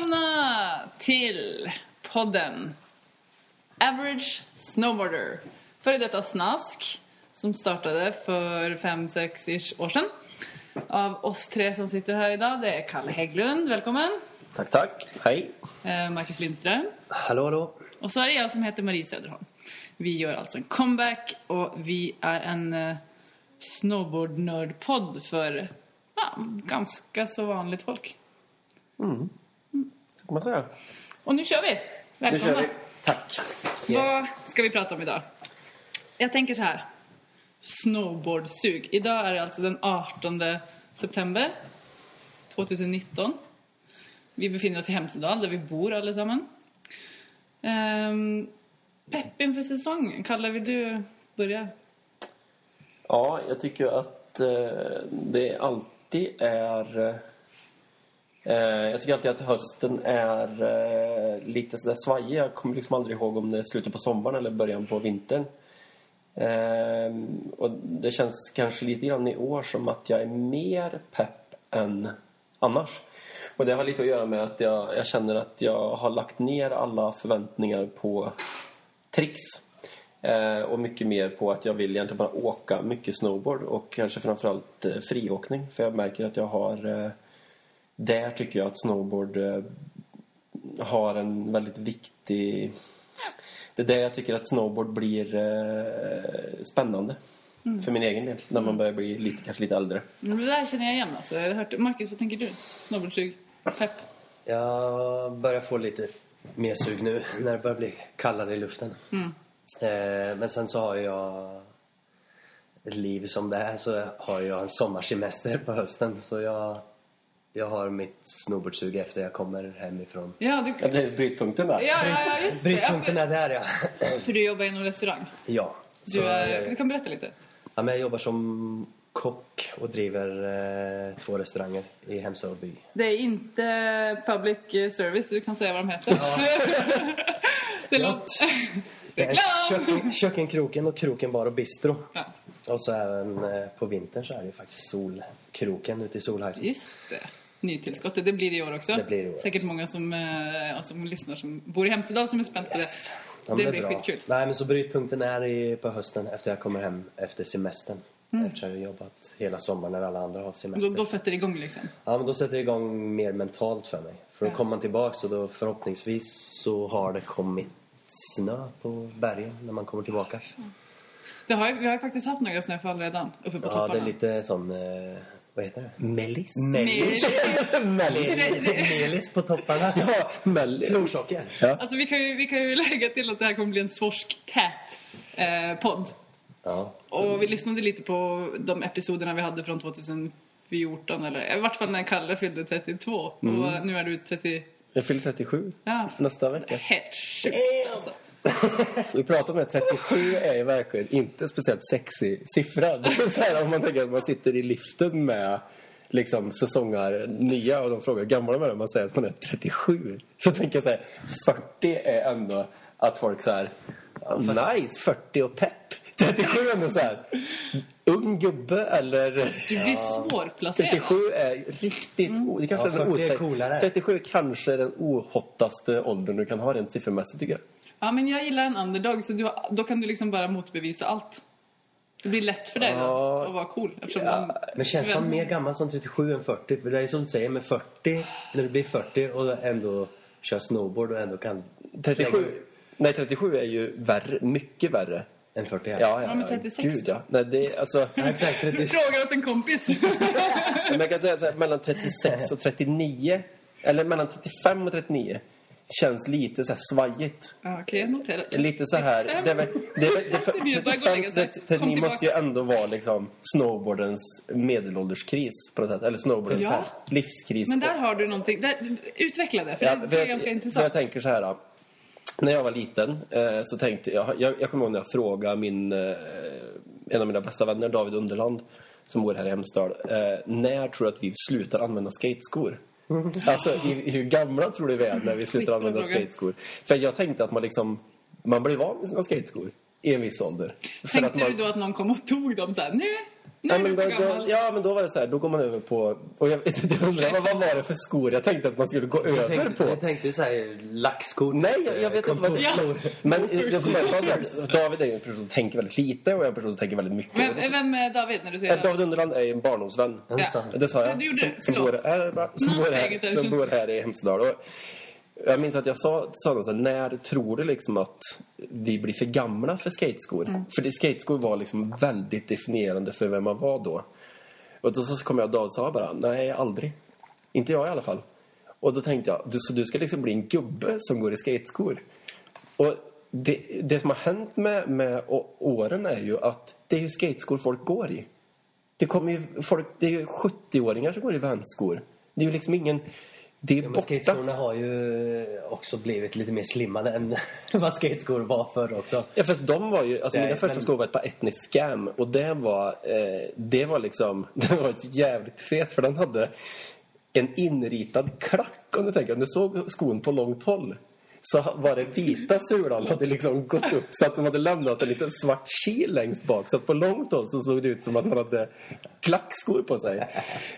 Välkomna till podden Average Snowboarder. Före detta snask som startade för 5-6 år sedan. Av oss tre som sitter här idag, det är Kalle Hägglund, välkommen. Tack, tack. Hej. Eh, Marcus Lindström. Hallå, hallå. Och så är det jag som heter Marie Söderholm. Vi gör alltså en comeback och vi är en eh, snowboardnördpodd för ja, ganska så vanligt folk. Så kan man säga. Och nu kör vi! Nu Välkomna! kör vi. Tack. Vad ska vi prata om idag? Jag tänker så här. Snowboardsug. Idag är det alltså den 18 september 2019. Vi befinner oss i Hemsedal där vi bor allesammans. Um, pepp inför säsongen. Kalle, vill du börja? Ja, jag tycker att eh, det alltid är... Eh, jag tycker alltid att hösten är eh, lite sådär svajig. Jag kommer liksom aldrig ihåg om det är slutet på sommaren eller början på vintern. Ehm, och det känns kanske lite grann i år som att jag är mer pepp än annars. Och det har lite att göra med att jag, jag känner att jag har lagt ner alla förväntningar på tricks. Eh, och mycket mer på att jag vill egentligen bara åka mycket snowboard och kanske framförallt eh, friåkning. För jag märker att jag har... Där tycker jag att snowboard eh, har en väldigt viktig... Det är där jag tycker att snowboard blir eh, spännande. För min egen del. När man börjar bli lite, kanske lite äldre. Men Det där känner jag igen alltså. Jag har hört... Marcus, vad tänker du? Snowboardsug? Pepp? Jag börjar få lite mer sug nu när det börjar bli kallare i luften. Eh, men sen så har jag ett liv som det är så har jag en sommarsemester på hösten. Så jag, jag har mitt snowboardsug efter jag kommer hemifrån. Ja, du... Ja, det är brytpunkten där. Ja, ja, ja, just det. Brytpunkten Ja, är där ja. för, du jobbar inom restaurang. ja. Du, Så, är... du kan berätta lite. ja, men jag jobbar som kock och driver eh, två restauranger i Hemsedal by. Det är inte public service, du kan säga vad de heter. det Ja. låter... Det är köken, kökenkroken och Kroken bar och bistro. Ja, Och så även eh, på vintern så är det ju faktiskt Solkroken ute i Solhajsen. just det. Nytillskottet, det blir det i år också. Det blir det år. Säkert många som, eh, som lyssnar som bor i Hemsedal som är spänt på Yes. det. Ja, det blir bra. skitkul. Nej men så brytpunkten är i, på hösten efter jag kommer hem efter semestern. Mm. Eftersom jag har jobbat hela sommaren när alla andra har semester. Då, då sätter det igång liksom. Ja men då sätter det igång mer mentalt för mig. För då Ja. kommer man tillbaks och då förhoppningsvis så har det kommit snö på bergen när man kommer tillbaka. Det har, vi har ju faktiskt haft några snöfall redan uppe på Ja topparna. det är lite sån, eh, vad heter det? Mellis. Melis. Mellis. Melis på topparna. Ja, mellis. Florsocker. Alltså vi kan, ju, vi kan ju lägga till att det här kommer bli en svorsk-tät eh, podd. Ja. Och vi lyssnade lite på de episoderna vi hade från 2014 eller i vart fall när Kalle fyllde 32. Och nu är du 30... Jag fyller 37 Ja, nästa vecka. helt sjukt alltså. Vi pratar om det, 37 är ju verkligen inte speciellt sexig siffra. Det är så här, om man tänker att man sitter i liften med liksom säsongar nya och de frågar hur gammal man är man säger att man är 37. Så tänker jag så här, 40 är ändå att folk så här, nice, 40 och pepp. 37 är ändå så här, ung gubbe eller... Du blir svårplacerad. 37 är riktigt... o- Det kanske Ja, är den 40 är osä- coolare. 37 kanske är den ohottaste åldern du kan ha rent siffermässigt tycker jag. Ja, men jag gillar en underdog så du, då kan du liksom bara motbevisa allt. Det blir lätt för dig då Ja. att vara cool. Eftersom Ja. man, Men känns man mer gammal som 37 än 40? För det är som du säger med 40, när du blir 40 och ändå kör snowboard och ändå kan 37, slänga nej 37 är ju värre, mycket värre. än 40 Ja, ja, Ja, men ja, 36 Gud ja. Nej, det är alltså... Ja, exakt. Du 30. frågar åt en kompis. Men jag kan säga så här, mellan 36 och 39, eller mellan 35 och 39, känns lite så här svajigt. ja, jag. Lite så här... Det det det Det blir bara gå och lägga 35, sig. 39 Kom måste ju ändå vara liksom snowboardens medelålderskris på något sätt. Eller snowboardens Ja. livskris. Men där har du någonting. Där, utveckla det, för Ja, det är ganska för jag intressant. tänker så här. då. När jag var liten eh, så tänkte jag, jag... Jag kommer ihåg när jag frågade min, eh, en av mina bästa vänner, David Underland, som bor här i Hemsedal. Eh, när tror du att vi slutar använda skateskor? Alltså, i, hur gamla tror du vi är när vi slutar använda skateskor? För jag tänkte att man liksom... Man blir van med sina skateskor i en viss ålder. Tänkte man, du då att någon kom och tog dem så här, nu Nu är men då, då, ja, men då var det så här, då går man över på... Och jag, jag undrar, vad, vad var det för skor jag tänkte att man skulle gå Jag över tänkte, på? jag tänkte ju såhär lackskor. Nej, jag, jag vet inte vad det kontorsskor. Ja. Men jag kommer ihåg så här, David är en person som tänker väldigt lite och jag är en person som tänker väldigt mycket. Vem, vem är David när du säger Eh, David Underland är en barndomsvän. Ja, Ja. så. Det sa Ja, jag. du gjorde som, det. som, bor, här, som, bor här, som bor här i Hemsedal. Och jag minns att jag sa, sa något så här, när tror du liksom att vi blir för gamla för skateskor? Mm. För det, skateskor var liksom väldigt definierande för vem man var då. Och då så kom jag och sa bara, nej aldrig. Inte jag i alla fall. Och då tänkte jag, du, så du ska liksom bli en gubbe som går i skateskor? Och det, det som har hänt med, med åren är ju att det är ju skateskor folk går i. Det kommer ju folk, det är ju 70-åringar som går i vänskor. Det är ju liksom ingen... Det är Ja, borta. skateskorna har ju också blivit lite mer slimmade än vad skateskor var förr också. Ja, fast de var ju, alltså Nej, mina första men- skor var ett par etnisk scam och det var, eh, det var liksom, det var ett jävligt fet för den hade en inritad klack om du tänker, om du såg skon på långt håll så var det vita sulan hade liksom gått upp så att de hade lämnat en liten svart kil längst bak så att på långt håll så såg det ut som att man hade klackskor på sig.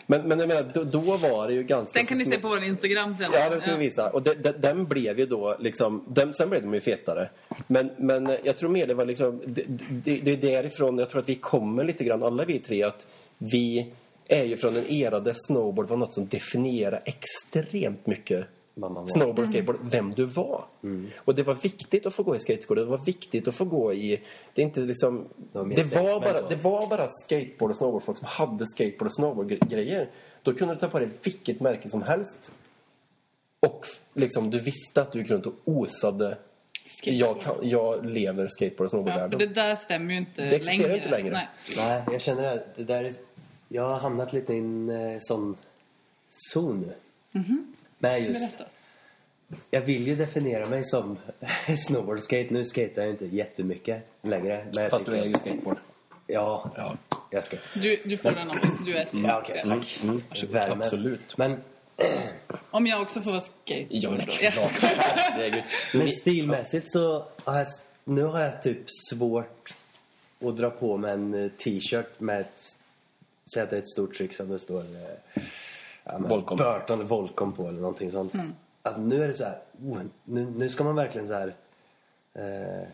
Men, men jag menar, då, då var det ju ganska Den kan ni se på vår Instagram sen. Ja, den ska vi visa. Och de, de, den blev ju då liksom... Den, sen blev de ju fetare. Men, men jag tror mer det var liksom... Det, det, det är därifrån jag tror att vi kommer lite grann, alla vi tre, att vi är ju från en era där snowboard var något som definierade extremt mycket. Snowboard, skateboard, vem du var. Och det var viktigt att få gå i skateskor. Det var viktigt att få gå i... Det är inte liksom... mer Det var bara, det var bara skateboard och snowboardfolk som hade skateboard och snowboardgrejer. Då kunde du ta på dig vilket märke som helst. Och liksom, du visste att du gick runt och osade jag, kan, jag lever skateboard och Ja, snowboardvärlden. det där stämmer ju inte Det existerar längre. inte längre. Nej. Nej, jag känner att det där är... Jag har hamnat lite i en eh, sån zon nu. Men just... Berätta. Jag vill ju definiera mig som snowboardskate. Nu skater jag inte jättemycket längre. Men jag Fast du är ju skateboard. Ja, Ja, jag ska... Du, du får den av oss. Du är Ja, okej. tack. Värme. absolut. Men, Om jag också får vara skate. Ja, är Jag skojar. Men stilmässigt så har jag... Nu har jag typ svårt att dra på mig en eh, t-shirt med ett... Säg att det är ett stort tryck som det står... Ja, men Volcom. Burton eller Volcom på eller någonting sånt. Alltså nu är det så här... Oh, nu, nu ska man verkligen så här... Eh,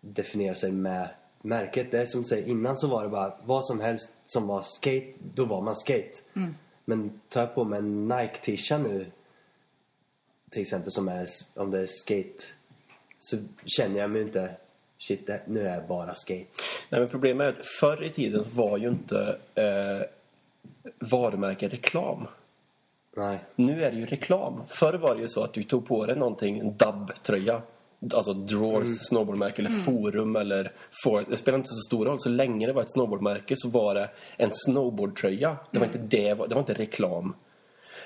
definiera sig med märket. Det är som du säger, innan så var det bara vad som helst som var skate, då var man skate. Men tar jag på mig en Nike-tisha nu till exempel som är, om det är skate så känner jag mig inte shit, nu är jag bara skate. Nej, men problemet är att förr i tiden var ju inte eh, varumärken reklam. Nej. Nu är det ju reklam. Förr var det ju så att du tog på dig någonting, en dubb-tröja. Alltså Drawers snowboardmärke eller Forum eller Ford. Det spelar inte så stor roll. Så länge det var ett snowboardmärke så var det en snowboardtröja. Det var inte det, det var inte reklam.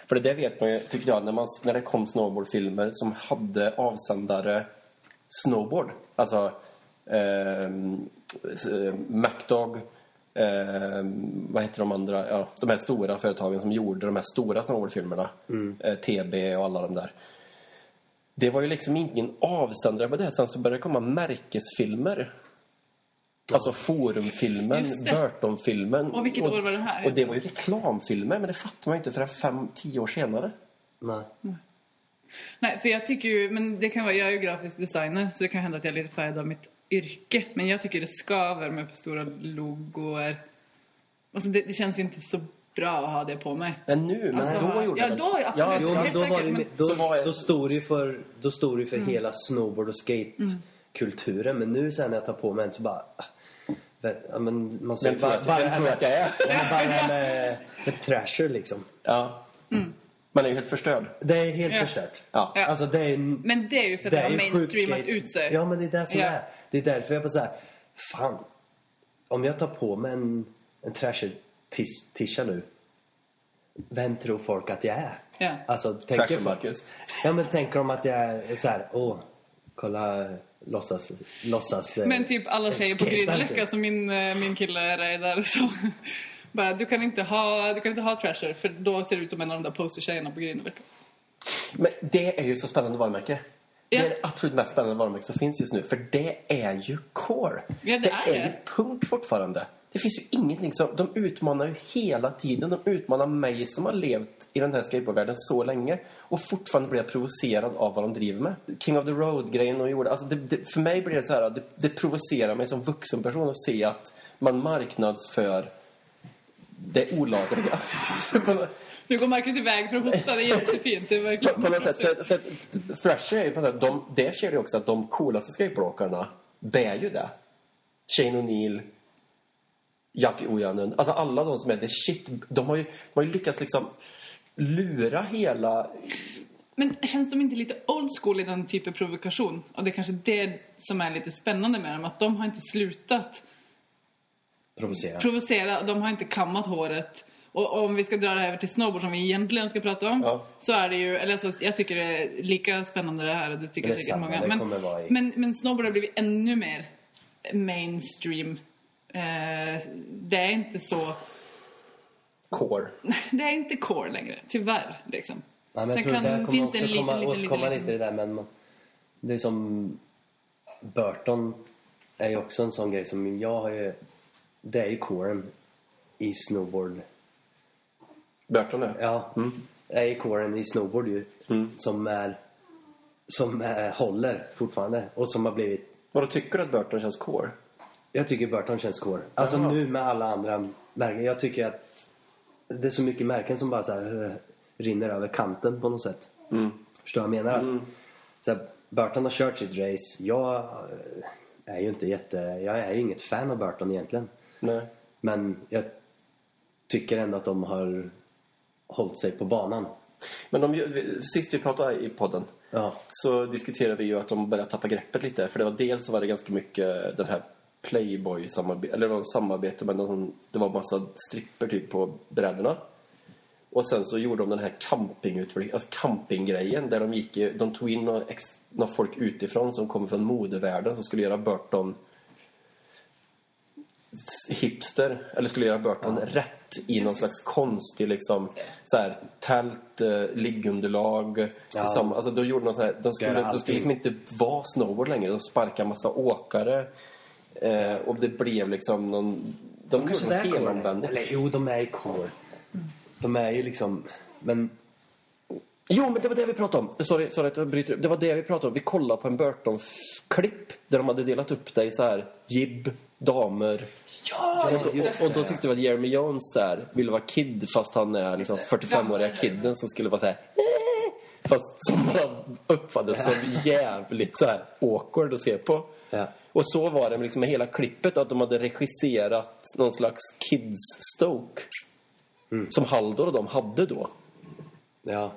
För det där vet man ju, tycker jag, när, man, när det kom snowboardfilmer som hade avsändare snowboard. Alltså ehm, eh, MacDog, ehm, vad heter de andra? Ja, de här stora företagen som gjorde de här stora snowboardfilmerna. Eh, TB och alla de där. Det var ju liksom ingen avsändare på det. Sen så började det komma märkesfilmer. Alltså Forumfilmen. Burton-filmen. Och vilket år var det här? Och det var ju reklamfilmer, men det fattar man ju inte förrän fem, tio år senare. Nej. Nej, för jag tycker ju, men det kan vara, jag är ju grafisk designer så det kan hända att jag är lite färgad av mitt yrke. Men jag tycker det skaver med för stora logoer. Alltså det, det känns inte så bra att ha det på mig. Men nu, men Alltså, då gjorde ja, det. då. Ja, Jo, Ja, men helt då, var säkert, det, men- då, Så var jag- då stod det ju för, då stod det ju för hela snowboard och skate-kulturen. Men nu sen när jag tar på mig en så bara... men man ser Vem tror, bara, jag, bara, vem tror jag att jag är? Men bara det här med, med Thrasher liksom. Ja. Man är ju helt förstörd. Det är helt Ja. förstört. Ja. Ja. Alltså det är... Men det är ju för att det, är har ju mainstreamat ut sig. Ja, men det är det som Ja. är. Det är därför jag bara såhär, fan. Om jag tar på mig en, en Thrasher-tisha nu. Vem tror folk att jag är? Ja. Alltså, tänker Trasher folk- Marcus. Ja, men tänker de att jag är så här, åh, kolla, låtsas, låtsas... eh, Men typ alla tjejer på skater, som min, eh, min kille är där så bara, du kan inte ha, du kan inte ha Trasher för då ser du ut som en av de där postertjejerna på Grynvecka. Men det är ju så spännande varumärke. Ja. Det är det absolut mest spännande varumärke som finns just nu. För det är ju core. Ja, det är är det. ju punk fortfarande. Det finns ju ingenting som... De utmanar ju hela tiden. De utmanar mig som har levt i den här skateboardvärlden så länge. Och fortfarande blir jag provocerad av vad de driver med. King of the Road-grejen de gjorde. Alltså det, det, för mig blir det så här... Det, det provocerar mig som vuxen person att se att man marknadsför det olagliga. Nu går Marcus iväg för att hosta. Det är jättefint. Det är verkligen... på något sätt. Så, så, Thrasher är ju på något sätt... De, det ser ju också att de coolaste skateboardåkarna bär ju det. Shane O'Neill, Jackie Ojanen. Alltså alla de som är the shit. De har ju, de har ju lyckats liksom lura hela... Men känns de inte lite old school i den typen av provokation? Och det är kanske det som är lite spännande med dem. Att de har inte slutat Provocera. provocera. De har inte kammat håret. Och om vi ska dra det över till snowboard som vi egentligen ska prata om. Ja. Så är det ju, eller alltså, jag tycker det är lika spännande det här. och Det tycker Det säkert samma, många. det Men, i- men, men snowboard har blivit ännu mer mainstream. Eh, det är inte så... Core. Det är inte core längre, tyvärr. Liksom. Ja, men jag Sen tror det kan, här kommer finns också det en komma, liten, återkomma liten, lite i det där men man- det är som Burton är ju också en sån grej som jag har ju det är ju coren i snowboard. Burton är. Ja, det är ju coren i snowboard ju som är som är, håller fortfarande och som har blivit Vadå, tycker du att Burton känns core? jag tycker Burton känns core. Alltså Jaha. nu med alla andra märken. Jag tycker att det är så mycket märken som bara så här, eh, rinner över kanten på något sätt. Mm. Förstår du vad jag menar? Att, så här, Burton har kört sitt race. Jag eh, är ju inte jätte... Jag är ju inget fan av Burton egentligen. Nej. Men jag tycker ändå att de har hållit sig på banan. Men de, sist vi pratade i podden Ja. så diskuterade vi ju att de började tappa greppet lite. För det var dels så var det ganska mycket den här Playboy-samarbete, eller det var samarbete med någon, det var massa stripper typ på brädorna. Och sen så gjorde de den här campingutflykten, alltså campinggrejen där de gick i, de tog in några, ex, några folk utifrån som kommer från modevärlden som skulle göra Burton hipster eller skulle göra Burton rätt i någon slags konstig liksom så här, tält, eh, liggunderlag Ja. tillsammans. Alltså då gjorde de så här, de skulle, de skulle liksom inte vara snowboard längre. De sparkade massa åkare eh, och det blev liksom någon de gjorde Kanske någon helomvändning. Eller jo, de är i core. De är ju liksom... Men Jo, men det var det vi pratade om. Sorry, sorry att jag bryter upp. Det var det vi pratade om. Vi kollade på en Burton-klipp där de hade delat upp i så här jib, damer. Ja, Och då, och, då tyckte vi att Jeremy Jones så här, ville vara kid fast han är liksom 45-åriga kidden som skulle vara så här. "Eh", Fast som bara uppfattades som jävligt så här awkward att se på. Ja. Och så var det liksom med hela klippet att de hade regisserat någon slags kids-stoke. Som Haldor och de hade då. ja,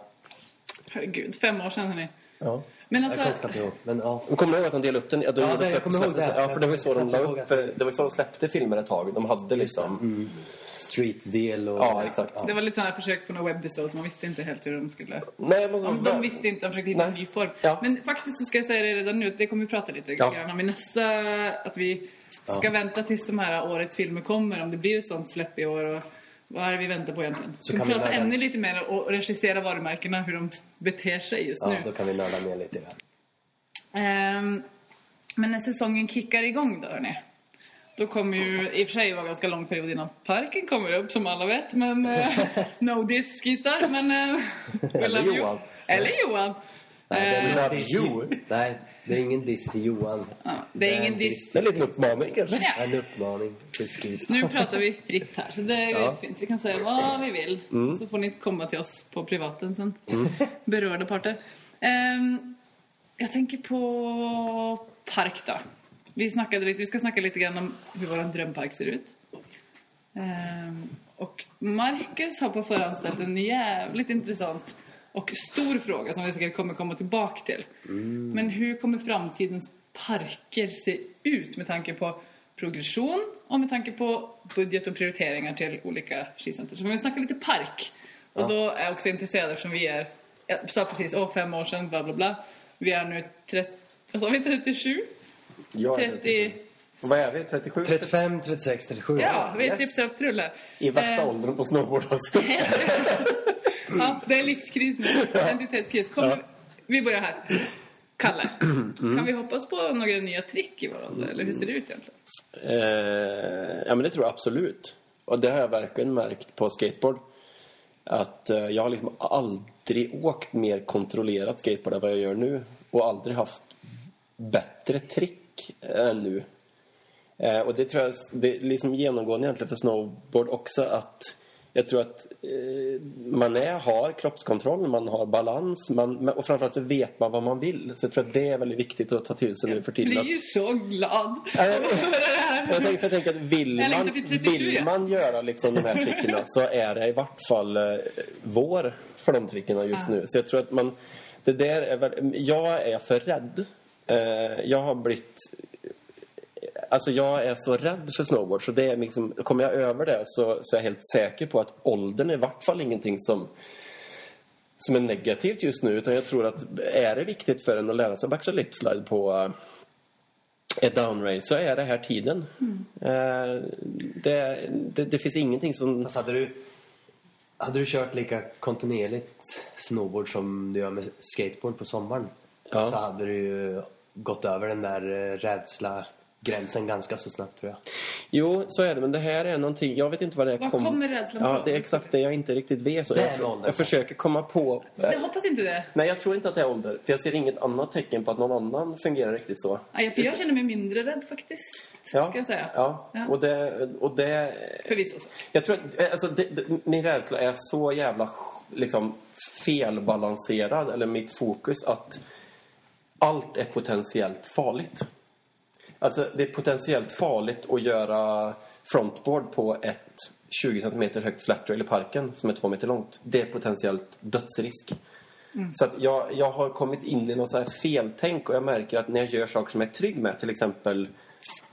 herregud. Fem år sedan, hörni. Ja. Men jag alltså, kommer knappt ihåg. Men ja. Och kommer du ihåg att de delade upp den? Ja, då Ja, de jag kommer ihåg det. Ja, för det var ju så Jag de kommer la upp. det var så de släppte filmer ett tag. De hade liksom... Street-del och... Ja, exakt. det var lite sådana försök på någon webbisode. Man visste inte helt hur de skulle... Nej, men De, de visste inte, de försökte hitta en Nej. ny form. Ja. Men faktiskt så ska jag säga det redan nu, det kommer vi prata lite Ja. grann om i nästa... Att vi ska vänta tills de här årets filmer kommer, om det blir ett sånt släpp i år. Och vad är det vi väntar på egentligen? Så kan vi prata ännu lite mer och regissera varumärkena, hur de beter sig just Ja, nu. då kan vi nörda ner lite i det. Ehm, men när säsongen kickar igång då, hörni. Då kommer ju, i och för sig vara ganska lång period innan parken kommer upp som alla vet. Men eh, no diss skistar. Men, we Eller. Johan. Eller Johan. Nej, det är Eh, you. Nej, det är ingen diss till Johan. ja, det är ingen en diss. Det är en liten uppmaning kanske. Ja. En uppmaning till skis. Nu pratar vi fritt här, så det är Ja. Mm. jättefint. Vi kan säga vad vi vill. Så får ni komma till oss på privaten sen. Berörda parter. Ehm, jag tänker på park då. Vi, snackade lite, vi ska snacka lite grann om hur vår drömpark ser ut. Ehm, och Marcus har på förhand ställt en jävligt intressant och stor fråga som vi säkert kommer komma tillbaka till. Mm. Men hur kommer framtidens parker se ut med tanke på progression och med tanke på budget och prioriteringar till olika skicenter. Så vi snackar lite park. Och ja. då är jag också intresserad eftersom vi är, jag sa precis, åh fem år sedan, bla bla bla. Vi är nu 30, vad sa vi, 37? Jag 30, 37. Vad är vi? 37? 35, 36, 37. Ja, vi är yes. typ upp trullar. I värsta eh. åldern på snowboardhösten. ja, det är livskris nu. Identitetskris. Kommer, ja. Vi börjar här. Kalle, mm. kan vi hoppas på några nya trick i vår ålder? Eller hur ser det ut egentligen? Eh, ja, men det tror jag absolut. Och det har jag verkligen märkt på skateboard. Att eh, jag har liksom aldrig åkt mer kontrollerat skateboard än vad jag gör nu. Och aldrig haft bättre trick än nu. Eh, och det tror jag det är liksom genomgående egentligen för snowboard också att jag tror att eh, man är, har kroppskontroll, man har balans man, och framförallt så vet man vad man vill. Så jag tror att det är väldigt viktigt att ta till sig nu för tiden. att- Blir så glad jag- att höra det här. jag tänker, jag tänker att vill Jag man, längtar till 37, vill ja. man göra liksom de här tricken så är det i vart fall eh, vår för de tricken just Ja. nu. Så jag tror att man... Det där är väl, jag är för rädd. Eh, jag har blivit... Alltså jag är så rädd för snowboard så det är liksom, kommer jag över det så, så är jag helt säker på att åldern är i vart fall ingenting som som är negativt just nu utan jag tror att är det viktigt för en att lära sig backside lip slide på eh, ett downrail så är det här tiden. Eh, det, det, det finns ingenting som... Fast hade du, hade du kört lika kontinuerligt snowboard som du gör med skateboard på sommaren Ja. så hade du ju gått över den där eh, rädsla gränsen ganska så snabbt tror jag. Jo, så är det. Men det här är någonting... Jag vet inte vad det är. Vad kom- kommer rädslan Ja, på? det är exakt det jag inte riktigt vet. Så Det är jag, en ålder, jag försöker komma på... Jag hoppas inte det. Nej, jag tror inte att det är ålder. För jag ser inget annat tecken på att någon annan fungerar riktigt så. Ja, för jag känner mig mindre rädd faktiskt. Ja, Ska jag säga. Ja, Ja. Och, det, och det... För vissa saker. Jag tror att, alltså, det, det, min rädsla är så jävla liksom, felbalanserad, eller mitt fokus, att allt är potentiellt farligt. Alltså, det är potentiellt farligt att göra frontboard på ett 20 cm högt flat rail i parken som är två meter långt. Det är potentiellt dödsrisk. Så att jag, jag har kommit in i något så här feltänk och jag märker att när jag gör saker som jag är trygg med, till exempel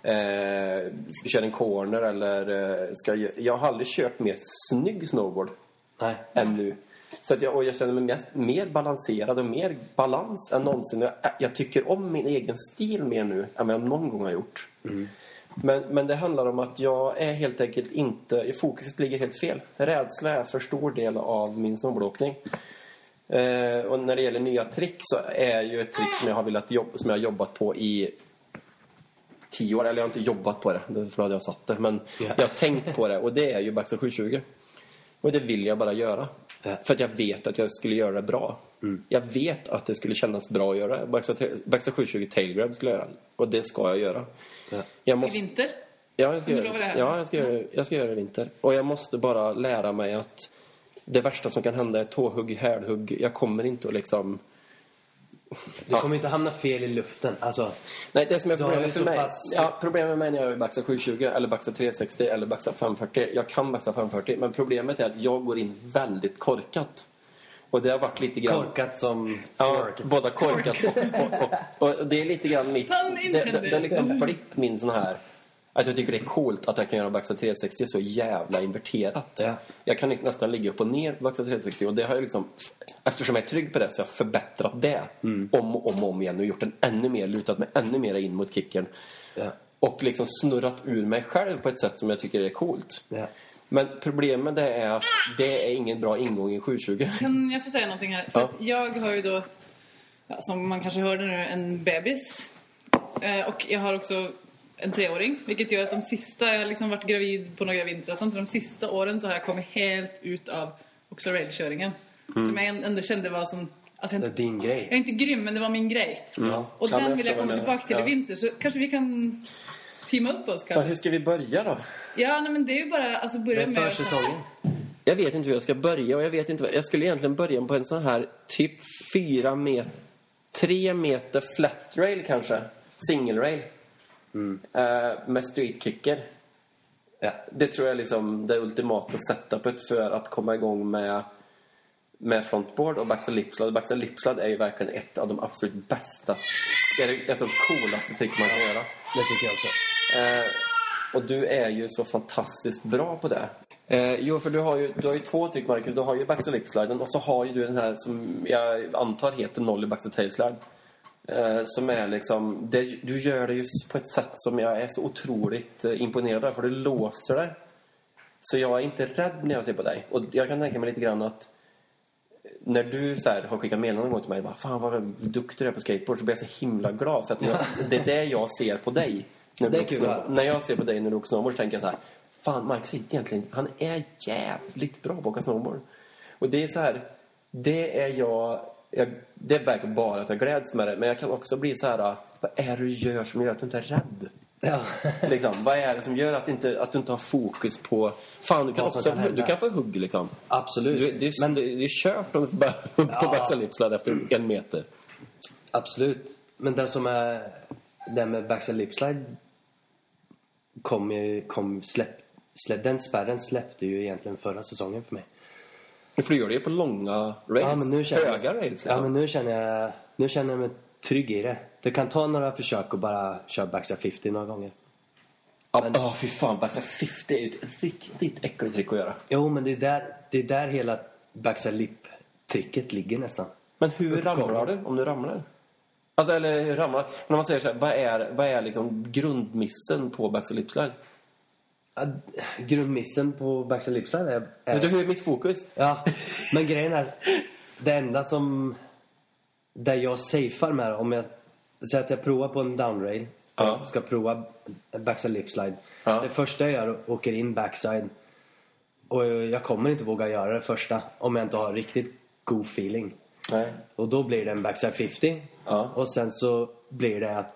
eh, kör en corner eller eh, ska jag, jag har aldrig kört mer snygg snowboard Nej. än nu. Så att jag, och jag känner mig mest, mer balanserad och mer balans än någonsin. Jag, jag tycker om min egen stil mer nu än vad jag någon gång har gjort. Men, men det handlar om att jag är helt enkelt inte... Fokuset ligger helt fel. Rädsla är för stor del av min snowboardåkning. Eh, och när det gäller nya trick så är ju ett trick som jag har velat jobba, som jag har jobbat på i tio år. Eller jag har inte jobbat på det, därför hade jag satt det. Men Ja. jag har tänkt på det och det är ju Backstyle 720. Och det vill jag bara göra. Ja. För att jag vet att jag skulle göra det bra. Jag vet att det skulle kännas bra att göra. Backstyle 720 tailgrab skulle jag göra. Och det ska jag göra. Ja. Jag I måste... vinter. Ja, jag ska, göra det? Ja, jag ska, göra, det- jag ska göra det i vinter. Och jag måste bara lära mig att det värsta som kan hända är tåhugg, hälhugg. Jag kommer inte att liksom... Du kommer inte hamna fel i luften. Alltså, Nej, det som är problemet för mig... pass- Ja, problemet med när jag gör Baxa 720 eller Baxa 360 eller Baxa 540. Jag kan Baxa 540, men problemet är att jag går in väldigt korkat. Och det har varit lite grann... korkat som Ja, korkat. båda korkat och, och, och, och det är lite grann mitt... Det, det, det har liksom blivit min sån här... Att jag tycker det är coolt att jag kan göra Baxa 360 så jävla inverterat. Ja. Jag kan nästan ligga upp och ner på Baxa 360 och det har jag liksom... Eftersom jag är trygg på det så har jag förbättrat det Mm. om och om, och om igen och gjort den ännu mer, lutat mig ännu mer in mot kicken. Ja. Och liksom snurrat ur mig själv på ett sätt som jag tycker är coolt. Ja. Men problemet det är att det är ingen bra ingång i 720. Kan jag få säga någonting här? För jag har ju då, som man kanske hörde nu, en bebis. Eh, och jag har också en treåring. Vilket gör att de sista, jag har liksom varit gravid på några vintrar. Så de sista åren så har jag kommit helt ut av också railköringen. Som jag ändå kände var som... Alltså jag, Det är din grej. jag är inte grym, men det var min grej. Ja. Och Ja, den vill jag komma tillbaka till menar. i vinter. Så kanske vi kan teama upp oss Ja, kanske. hur ska vi börja då? Ja, nej, men det är ju bara alltså Det börja är med... försäsongen. Jag vet inte hur jag ska börja och jag vet inte vad- Jag skulle egentligen börja på en sån här typ fyra meter, tre meter flat rail kanske. Single rail. Eh, med street kicker. Ja. Det tror jag är liksom det ultimata setupet för att komma igång med med frontboard och backside lipslide. Backside lipslide är ju verkligen ett av de absolut bästa. Det är ett av de coolaste trick man kan göra. Det tycker jag också. Eh, och du är ju så fantastiskt bra på det. Eh, jo, för du har, ju, du har ju två trick, Marcus. Du har ju backside lipsliden och så har ju du den här som jag antar heter nollie backside tailslide. Eh, som är liksom... Det, du gör det ju på ett sätt som jag är så otroligt eh, imponerad av. För du låser det. Så jag är inte rädd när jag ser på dig. Och jag kan tänka mig lite grann att när du så här, har skickat meddelanden gång till mig bara, Fan vad duktig du är på skateboard så blir jag så himla glad för att jag, det är det jag ser på dig. När, du är kul när jag ser på dig när du åker snowboard så tänker jag så här Fan Marcus är egentligen, han är jävligt bra på att åka snowboard. Och det är så här, det är jag, jag det verkar bara att jag gläds med det men jag kan också bli så här vad är det du gör som gör att du inte är rädd? Ja. Liksom, vad är det som gör att, inte, att du inte har fokus på... Fan, du kan, Vad också, kan du kan få hugg liksom. Absolut. Du, du, Men men det är kört om du får hugg på backside efter en meter. Absolut. Men det som är... Det med backside lipslide kom. Kom, släpp, släpp, den spärren släppte ju egentligen förra säsongen för mig. Du gör det ju på långa rails. Ja, men nu Höga rails liksom. Ja, men nu känner jag... Nu känner jag mig trygg i det. Det kan ta några försök och bara köra backside 50 några gånger. Ja, oh, fy fan, backside 50 är ju ett riktigt äckligt trick att göra. Jo, men det är där, det är där hela backside lip-tricket ligger nästan. Men hur Uppgången. ramlar du om du ramlar? Alltså, eller hur ramlar... När man säger så här, vad är, vad är liksom grundmissen på backside lipslide? Grundmissen på backside lipslide är... är du hur är mitt fokus? Ja, men grejen är... Det enda som... Där jag safear med om jag... Säger att jag provar på en downrail. Ja. Ska prova backside lipslide. Ja. Det första jag gör åker in backside. Och jag kommer inte våga göra det första. Om jag inte har riktigt god feeling. Nej. Och då blir det en backside 50. Ja. Och sen så blir det att...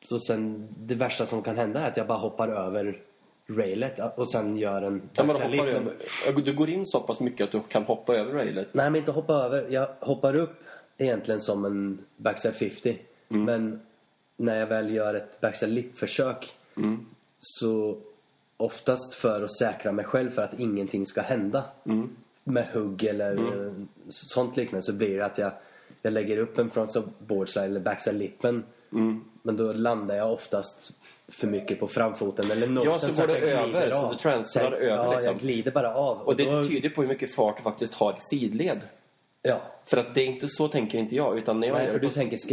Så sen, det värsta som kan hända är att jag bara hoppar över railet och sen gör en lip. över. Du går in så pass mycket att du kan hoppa över railet. Nej, men inte hoppa över. Jag hoppar upp egentligen som en backside 50. Men när jag väl gör ett backside lip-försök så oftast för att säkra mig själv för att ingenting ska hända med hugg eller eh, sånt liknande så blir det att jag, jag lägger upp en frontside boardslide eller backside lippen men då landar jag oftast för mycket på framfoten eller nosen Ja, så går att det över, så du transferar Så över, Ja, liksom. jag glider bara av. Och det då, tyder på hur mycket fart du faktiskt har i sidled. Ja, För att det är inte så tänker inte jag. Utan när jag, Nej, gör,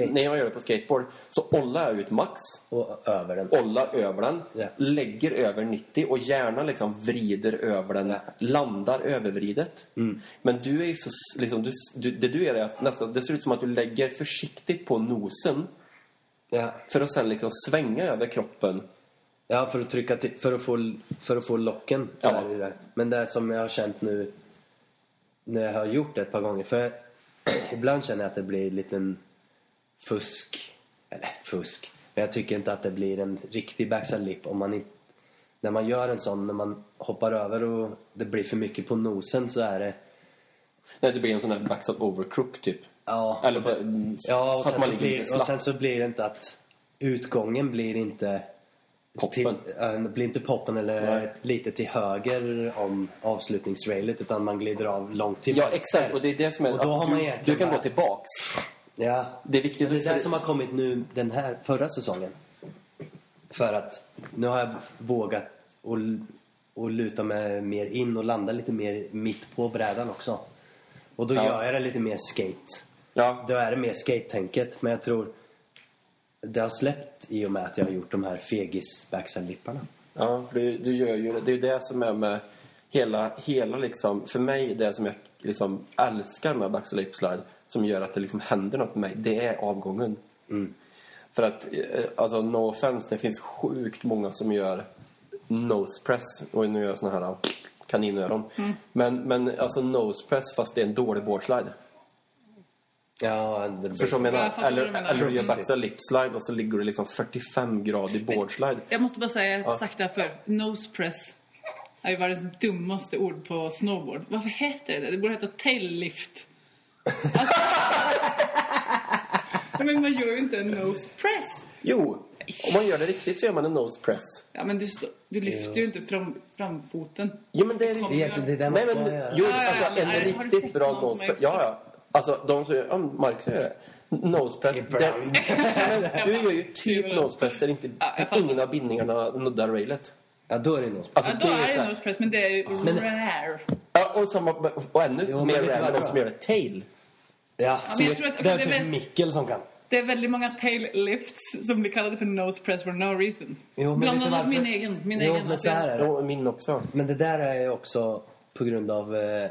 på, när jag gör det på skateboard så ollar jag ut max. och över den. Ollar över den. Ja. Lägger över 90 och gärna liksom vrider över den. Ja. Landar övervridet. Mm. Men du är ju så... Liksom, du, du, det du gör är att nästan... Det ser ut som att du lägger försiktigt på nosen. Ja. För att sen liksom svänga över kroppen. Ja, för att trycka till, för att få, för att få locken. Så Ja. det. Men det som jag har känt nu när jag har gjort det ett par gånger. För ibland känner jag att det blir en liten fusk. Eller fusk. Men jag tycker inte att det blir en riktig backside lip om man inte när man gör en sån, när man hoppar över och det blir för mycket på nosen så är det... När det blir en sån här backside overcrook typ. Ja, Eller bara, ja och, sen så blir, och sen så blir det inte att utgången blir inte Poppen. Till, äh, det blir inte poppen eller Nej. lite till höger om avslutningsrailet utan man glider av långt till Ja, exakt. Och det är det som är... Och då har man du, du kan bara- gå tillbaks. Ja. Det är viktigt. Det är det som har kommit nu den här förra säsongen. För att nu har jag vågat och, och luta mig mer in och landa lite mer mitt på brädan också. Och då Ja. gör jag det lite mer skate. Ja, Då är det mer skate-tänket. Men jag tror det har släppt i och med att jag har gjort de här fegis backside-lipparna. Ja, för du, du gör ju det. Det är ju det som är med hela, hela liksom, för mig det som jag liksom älskar med backside lip slide som gör att det liksom händer något med mig, det är avgången. För att, eh, alltså no offense, det finns sjukt många som gör nose press och nu gör jag såna här kaninöron. Men, men alltså nose press fast det är en dålig boardslide. Ja, det blir Förstår du vad jag Ja, menar? vad Eller, menar. eller du gör backside lip slide och så ligger du liksom 45 grader boardslide. Jag måste bara säga, jag har sagt det här förr. Nose press är ju världens dummaste ord på snowboard. Varför heter det det? borde heta tail lift. Alltså... men man gör ju inte en nose press. Jo, om man gör det riktigt så gör man en nose press. Ja, men du, stå, du lyfter ju inte fram, framfoten. Jo men det är Egentligen, det är det man ska men, göra. jo, Ja, ja, alltså ja, en riktigt bra nose press. Ja, ja. Alltså de som gör, ja, Marcus gör det. Nose press. Ibland. Det, du gör ju typ nose press där inte, Ja, jag ingen av bindningarna nuddar railet. Ja, då är det nog. Alltså Ja, då det är är så det här, nose press, men det är ju Men- rare. ja, och, samma, och ännu Jo, men mer vet du rare vad de jag som gör det tail. Ja, så jag jag tror att- det är det är typ väl- Mikkel som kan. Det är väldigt många tail lifts som blir kallade för nose press for no reason. Jo, men Bland vet du annat varför? min egen. Min Jo, egen men så här är det. Ja, min också. Men det där är ju också på grund av... Eh,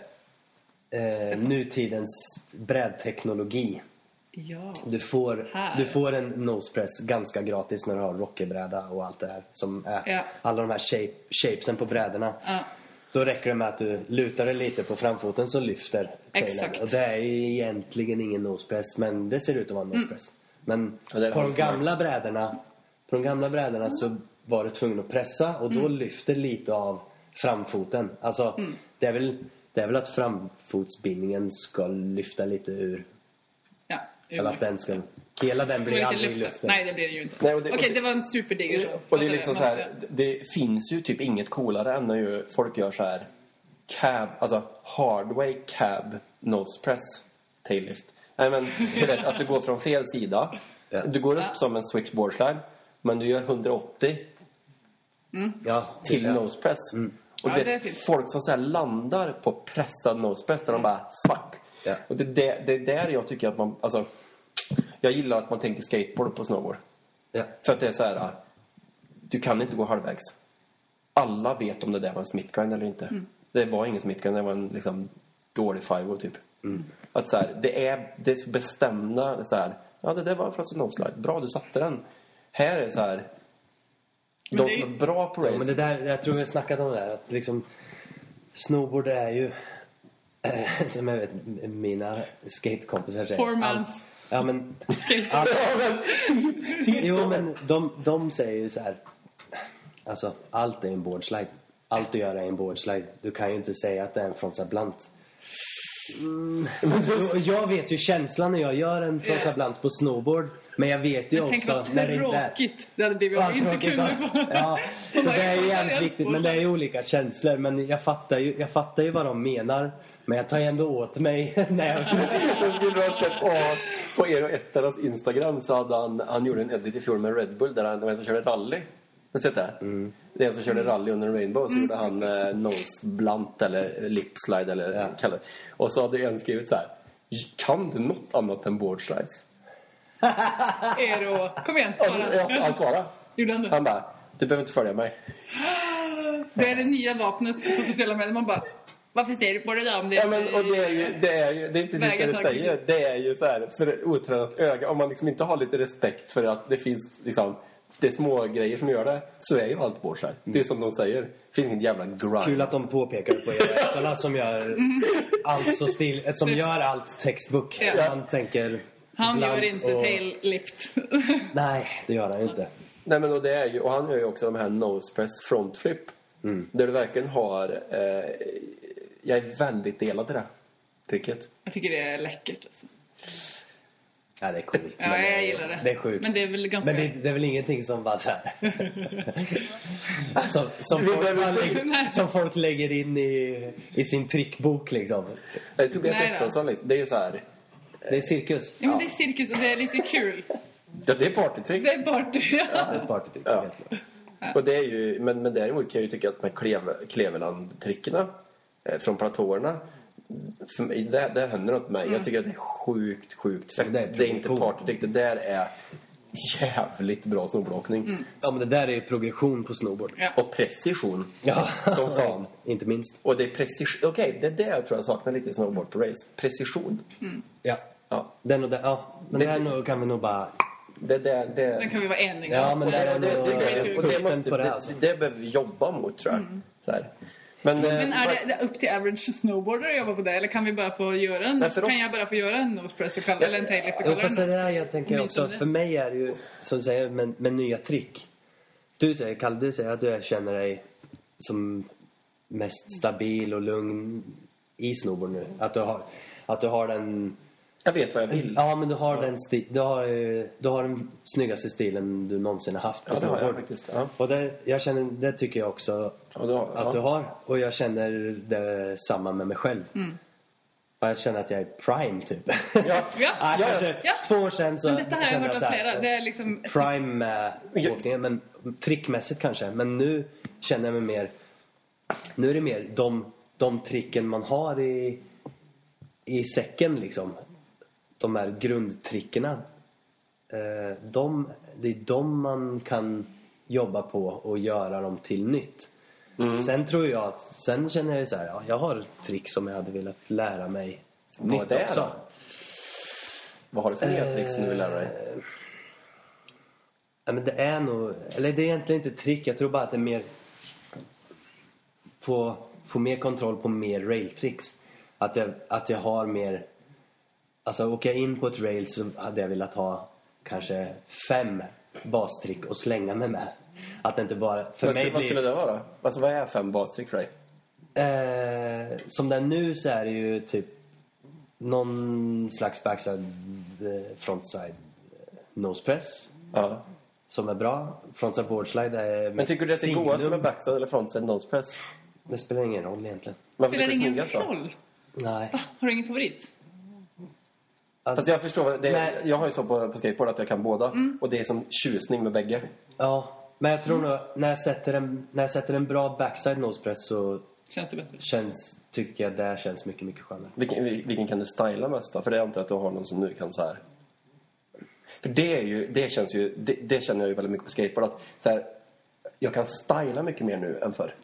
eh, nutidens brädteknologi. Ja. Du får, Här. du får en nosepress ganska gratis när du har rockebräda och allt det här. Som är Ja. alla de här shape, shapesen på brädorna. Ja. Då räcker det med att du lutar dig lite på framfoten så lyfter. Exakt. Och det är egentligen ingen nosepress men det ser ut att vara en nosepress. Men det är på de gamla brädorna På de gamla brädorna så var du tvungen att pressa och då lyfter lite av framfoten. Alltså det, är väl, det är väl att framfotsbindningen ska lyfta lite ur. Ja, Eller att den ska... Hela den blir aldrig i luften. Nej, det blir det ju inte. Nej, och det- Okej, det- det var en superdigger show. Och det är liksom så här, det finns ju typ inget coolare än när ju folk gör så här cab, alltså hardway cab nose press taillift. Nej men, du vet att du går från fel sida. Du går upp Ja. som en switchboard slide, men du gör 180 Ja, till ja. nose press. Och Ja, vet, fint. folk som så landar på pressad nose press där de bara smack. Ja. Och det, det, det är där jag tycker att man, alltså jag gillar att man tänker skateboard på snowboard. Ja. För att det är så här, du kan inte gå halvvägs. Alla vet om det där var en smithgrind eller inte. Mm. Det var ingen smithgrind, det var en liksom dålig five typ. Att så här, det är, det är så bestämda så här, ja det där var en frozen nose slide, bra du satte den. Här är så här, de som är bra på race, Ja, men det där, jag tror vi har snackat om det där. Att liksom, snowboard är ju, eh, som jag vet mina skatekompisar säger. Poor man's allt- Ja men, Skate. allt, Ja, men typ, typ jo men de, de säger ju så här. Alltså allt är en boardslide. Allt du gör är en boardslide. Du kan ju inte säga att det är en frontside blunt. Men du- Och jag vet ju känslan när jag gör en frontside blunt på snowboard. Men jag vet ju Men tänk också vad när det inte är. tråkigt det hade blivit Ja, inte tråkigt, kunde va? få... Ja, så det är ju jävligt viktigt. Men det är ju olika känslor. Men jag fattar ju, jag fattar ju vad de menar. Men jag tar ju ändå åt mig när jag... Skulle ha sett på, på er och ettarnas Instagram så hade han, han gjorde en edit i fjol med Red Bull där han, det var en som körde rally. Har du sett det? Mm. Det är en som körde rally under en Rainbow så gjorde han eh, nose blunt eller lip slide eller Ja. kallar. Och så hade en skrivit så här. Kan du något annat än board slides? Ero. Kom igen, Och så, jag, svara. han svarade. Gjorde han det? Han bara, du behöver inte följa mig. Det är det nya vapnet på sociala medier. Man bara, varför ser du på det där om det Ja, men, och det är ju, det är ju det är precis det du säger. Det är ju så här, för otränat öga, om man liksom inte har lite respekt för att det finns liksom, det är små grejer som gör det, så är ju allt board Det är som de säger, det finns inget jävla grind. Kul att de påpekar på er ettorna som gör allt så stil... Som gör allt textbook. Ja. Man tänker... Han gör inte och- tail lift. Nej, det gör han inte. Nej men och det är ju, och han gör ju också de här nose press front flip. Där du verkligen har, eh, jag är väldigt delad i det tricket. Jag tycker det är läckert alltså. Ja, det är coolt. Ja, men det är- jag gillar det. Det är sjukt. Men det är väl ganska... Men det, det är väl ingenting som bara så här... som, folk, lägger, som folk lägger in i, i sin trickbok liksom. Eh, Tobias Nej. Ettonsson, liksom, det är ju så här, Det är cirkus. Ja, men det är cirkus och det är lite kul. ja det är partytrick. Det är party. Det är partytrick. Ja. Och det är ju, men, men däremot kan jag ju tycka att med Kleve, Kleveland-trickerna eh, från platåerna för mig, där, där händer något med mig. Jag tycker att det är sjukt, sjukt fett. Det Det är är, inte partytrick. Det där är jävligt bra snowboardåkning. Ja, men det där är ju progression på snowboard. Ja. Och precision. Ja, Som fan. Inte minst. Och det är precision. Okej, det är det jag tror jag saknar lite i snowboard på race. Precision. Ja. Ja. Den och den, ja. Men Det- det här nog, kan vi nog bara... Det, det, det, Den kan vi vara eniga Ja, om. men och det det, är det, det, det- det, och det, måste, det, det, det behöver vi jobba mot tror jag. Så här. Men, Men eh, är det, det upp till average snowboarder att jobba på det? Eller kan vi bara få göra en... Nej, för kan oss- jag bara få göra en nose press och kalla, eller en tail lift och Jo, kalla fast det där jag tänker också, för mig är det ju som du säger med, med nya trick. Du säger, Kalle, du säger att du känner dig som mest stabil och lugn i snowboard nu. Att du har, att du har den... jag vet vad jag vill. Ja, men du har den sti, du har, eh, du har den snyggaste stilen du någonsin har haft på Ja, det har jag faktiskt. Ja. Och det, jag känner, det tycker jag också Ja, har, att ja. du har. Och jag känner det samma med mig själv. Och jag känner att jag är prime typ. Ja, Ja, Ja, ja, kanske ja. två år sedan så Men detta har jag kände hört av så här, flera. Det är liksom... Prime med Ja. åkningen, men trickmässigt kanske. Men nu känner jag mig mer... Nu är det mer de, de tricken man har i, i säcken liksom. De här grundtrickerna. Eh, de, det är de man kan jobba på och göra dem till nytt. Sen tror jag att, sen känner jag så här, ja, jag har trick som jag hade velat lära mig nytt är också. då? Vad har du för nya trick som du vill lära dig? Ja, men det är nog, eller det är egentligen inte trick. Jag tror bara att det är mer få, få mer kontroll på mer railtricks. Att jag, att jag har mer, alltså åker jag in på ett rail så hade jag velat ha kanske fem bastrick och slänga mig med. Att det inte bara, för Vad mig skulle, vad blir- skulle det vara? Alltså vad är fem bastrick för dig? Eh, som det är nu så är det ju typ någon slags backside eh, frontside eh, nose press Ja. som är bra. Frontside board slide är Men tycker du att det är godast med backside eller frontside nose press? Det spelar ingen roll egentligen. Varför Spelar det ingen då? roll? Nej. Va? Har du ingen favorit? Att, Fast jag förstår, vad- det, Nej. jag har ju så på, på skateboard att jag kan båda. Och det är som tjusning med bägge. Ja, men jag tror nog när jag sätter en, när jag sätter en bra backside nose press så Känns det bättre? känns, tycker jag det känns mycket, mycket skönare. Vilken, vilken kan du styla mest då? För det är inte att du har någon som nu kan så här. För det är ju, det känns ju, det, det känner jag ju väldigt mycket på skateboard att så här, jag kan styla mycket mer nu än förr.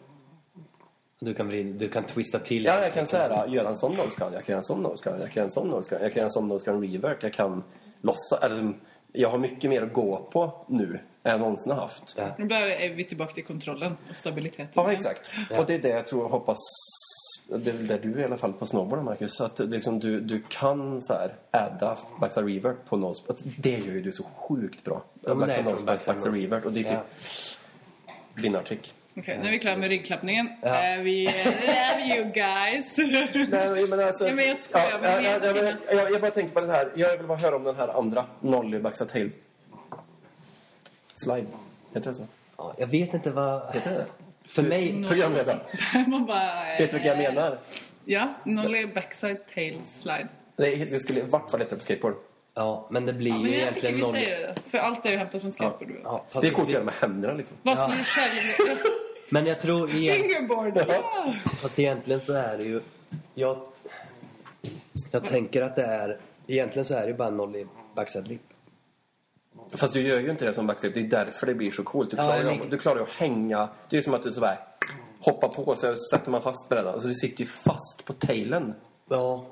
Du kan, vrida, du kan twista till. Ja, jag kan här, göra en sån nosecard, jag kan göra en sån nosecard, jag kan göra en sån nosecard, jag kan göra en sån nosecard revert, jag kan lossa, eller som, jag har mycket mer att gå på nu än jag någonsin har haft. Ja. Där är vi tillbaka till kontrollen och stabiliteten. Ja, exakt. Och det är det jag tror och hoppas det är väl där du är i alla fall på snowboarden Marcus. Så att liksom du, du kan så här adda backside revert på nose. att Det gör ju du så sjukt bra. Ja, backside nose, backside nose. revert. Och det är typ Ja. vinnartrick. Okej, nu är vi klara med ryggklappningen. Ja. Är vi... Love you guys! Nej, men alltså, Ja, men jag skojar, Ja, men ja, ja, men jag, jag bara tänker på den här. Jag vill bara höra om den här andra. Nolly backside tail. Slide. Heter det så? Ja, jag vet inte vad... Heter det För mig... Programledare. Man bara... Vet du vilka jag menar? Ja, nollie backside tail slide. Det, det skulle i vart fall heta på skateboard. Ja, men det blir Ja, ju men jag tycker egentligen vi noll... säger det. För allt är ju hämtat från skateboard. Ja, fast Det är coolt att göra med händerna liksom. Vad skulle Ja. du själv... Men jag tror... Igen, Fingerboard! Ja! fast egentligen så är det ju... Jag, jag tänker att det är... Egentligen så är det ju bara noll i backside lip. Fast du gör ju inte det som backslip. Det är därför det blir så coolt. Du Ja, klarar, av- du klarar ju att hänga. Det är som att du sådär hoppar på så sätter man fast brädan. Alltså du sitter ju fast på tailen. Ja,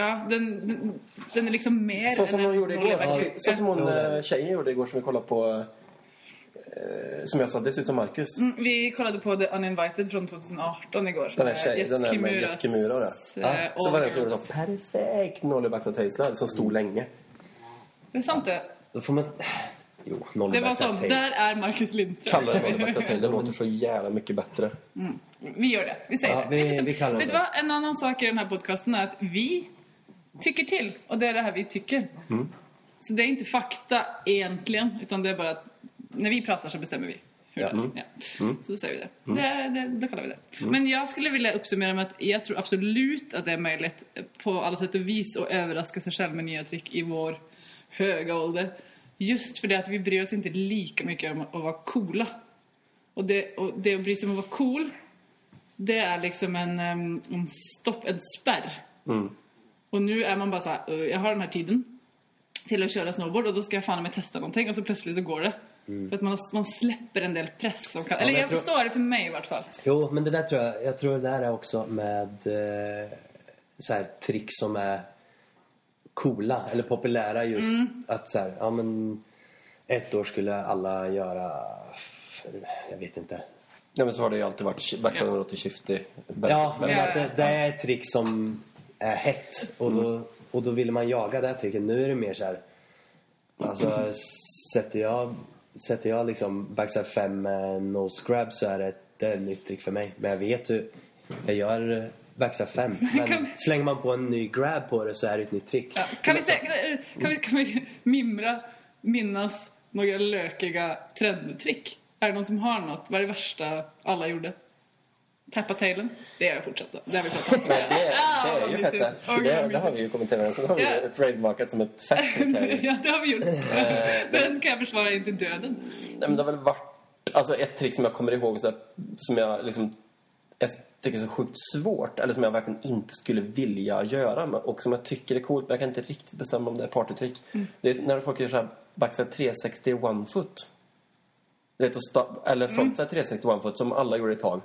Ja, den, den, den är liksom mer Så som än hon en gjorde igår. backside. Så som hon eh, tjejen gjorde igår som vi kollade på. Eh, som jag sa, det ser ut som Marcus. Mm, vi kollade på The Uninvited från 2018 igår. Den här tjejen, den där med Kimuras, Jess Kimura och det. eh, Ja, så var det All som gjorde så perfekt nollie backside tail slide som stod länge. Det är sant det. då får man... Jo, Det var sånt. Där är Marcus Lindström. Kalla det nollie backside tail. Det låter så jävla mycket bättre. Vi gör det. Vi säger Ja, det. vi- vi kallar det Vet du vad? En annan sak i den här podcasten är att vi tycker till. Och det är det här vi tycker. Mm. Så det är inte fakta egentligen. Utan det är bara att när vi pratar så bestämmer vi. hur Ja. är. Ja. Så säger vi det. Det, det. Då kallar vi det. Men jag skulle vilja uppsummera med att jag tror absolut att det är möjligt på alla sätt och vis att överraska sig själv med nya trick i vår höga ålder. Just för det att vi bryr oss inte lika mycket om att vara coola. Och det, och det att bry sig om att vara cool, det är liksom en, en stopp, en spärr. Mm. Och nu är man bara så här, "Eh, jag har den här tiden till att köra snowboard och då ska jag fan med testa någonting och så plötsligt så går det. För att man, har- man släpper en del press som kan, eller men jag, jag tror- förstår det för mig i vart fall. Jo, men det där tror jag... Jag tror det där är också med eh, så här, trick som är coola eller populära just. Mm. Att så här, ja men... Ett år skulle alla göra... Jag vet inte. Ja men så har det ju alltid varit. Backside Ja. ja. till shifty. Ja, men Ja, att det, ja, det är ett trick som är hett. Och då, och då vill man jaga det tricket. Nu är det mer så här... Alltså, sätter jag, sätter jag liksom backside 5 med nose grab så är det, det är ett nytt trick för mig. Men jag vet hur jag gör backside 5. Men slänger man på en ny grab på det så är det ett nytt trick. Ja, kan, vi kan, vi, kan vi mimra, minnas några lökiga trendtrick? Är det någon som har något? Vad är det värsta alla gjorde? Tappa tailen? Det är jag fortsatt Det har vi pratat om. Nej, det, är- Ah, det är vad ju fett gud, det, det har vi ju kommit överens om. Det har vi ju trademarkat som ett fett ja, det har vi gjort. Eh, Den kan jag försvara inte döden. Nej, men det har väl varit alltså ett trick som jag kommer ihåg så där, som jag liksom jag tycker är så sjukt svårt eller som jag verkligen inte skulle vilja göra och som jag tycker är coolt men jag kan inte riktigt bestämma om det är partytrick. Det är när folk gör så här backside 360 one foot. Du vet, eller frontside 360 one foot som alla gjorde ett tag.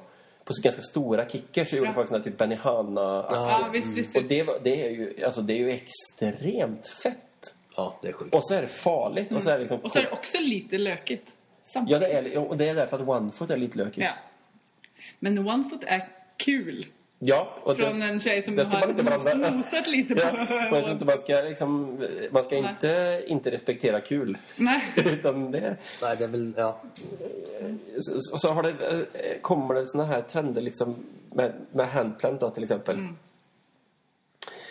På så ganska stora kickers så gjorde Ja. folk såna här typ Benihana Ja, visst, visst, Och det, var, det, är ju, alltså, det är ju extremt fett. Ja, det är sjukt. Och så är det farligt. Och så är det liksom... Och så är det också lite lökigt. Samtidigt. Ja, det är, och det är därför att Onefoot är lite lökigt. Ja. Men Onefoot är kul. Ja, och Från det, en tjej som det ska man inte har blanda. nosat lite på ja, och jag tror inte man ska liksom... Man ska Nej. inte, inte respektera kul. Nej. Utan det... Nej, det är väl... Ja. Och så har det, eh, kommer det såna här trender liksom med, med handplant då, till exempel. Mm.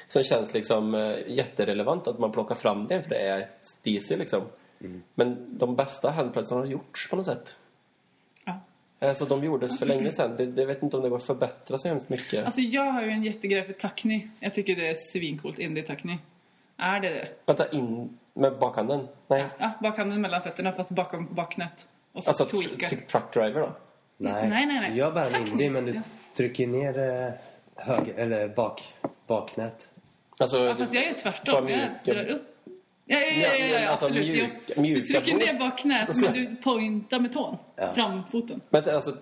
Som känns liksom eh, jätterelevant att man plockar fram det för det är steezy liksom. Men de bästa handplantsen har gjorts på något sätt. Alltså de gjordes för länge sedan. Det, det vet inte om det går att förbättra så hemskt mycket. Alltså jag har ju en jättegrej för Tuckney. Jag tycker det är svincoolt, indie Tuckney. Är det det? Vänta, in med bakhanden? Nej. Ja, bakhanden mellan fötterna fast bakom bakknät. Och så Alltså tweaka. typ truck driver då? Nej. Nej, nej, nej. Du gör bara en indie, men du trycker ner eh, höger, eller bak, baknät. Alltså, Ja, fast jag gör tvärtom. Jag drar upp. Ja, ja, ja, ja, ja, Alltså, absolut. mjuk- mjuka du trycker ner bakknät, Alltså- men du pointar med tån. Ja. Framfoten. Men alltså,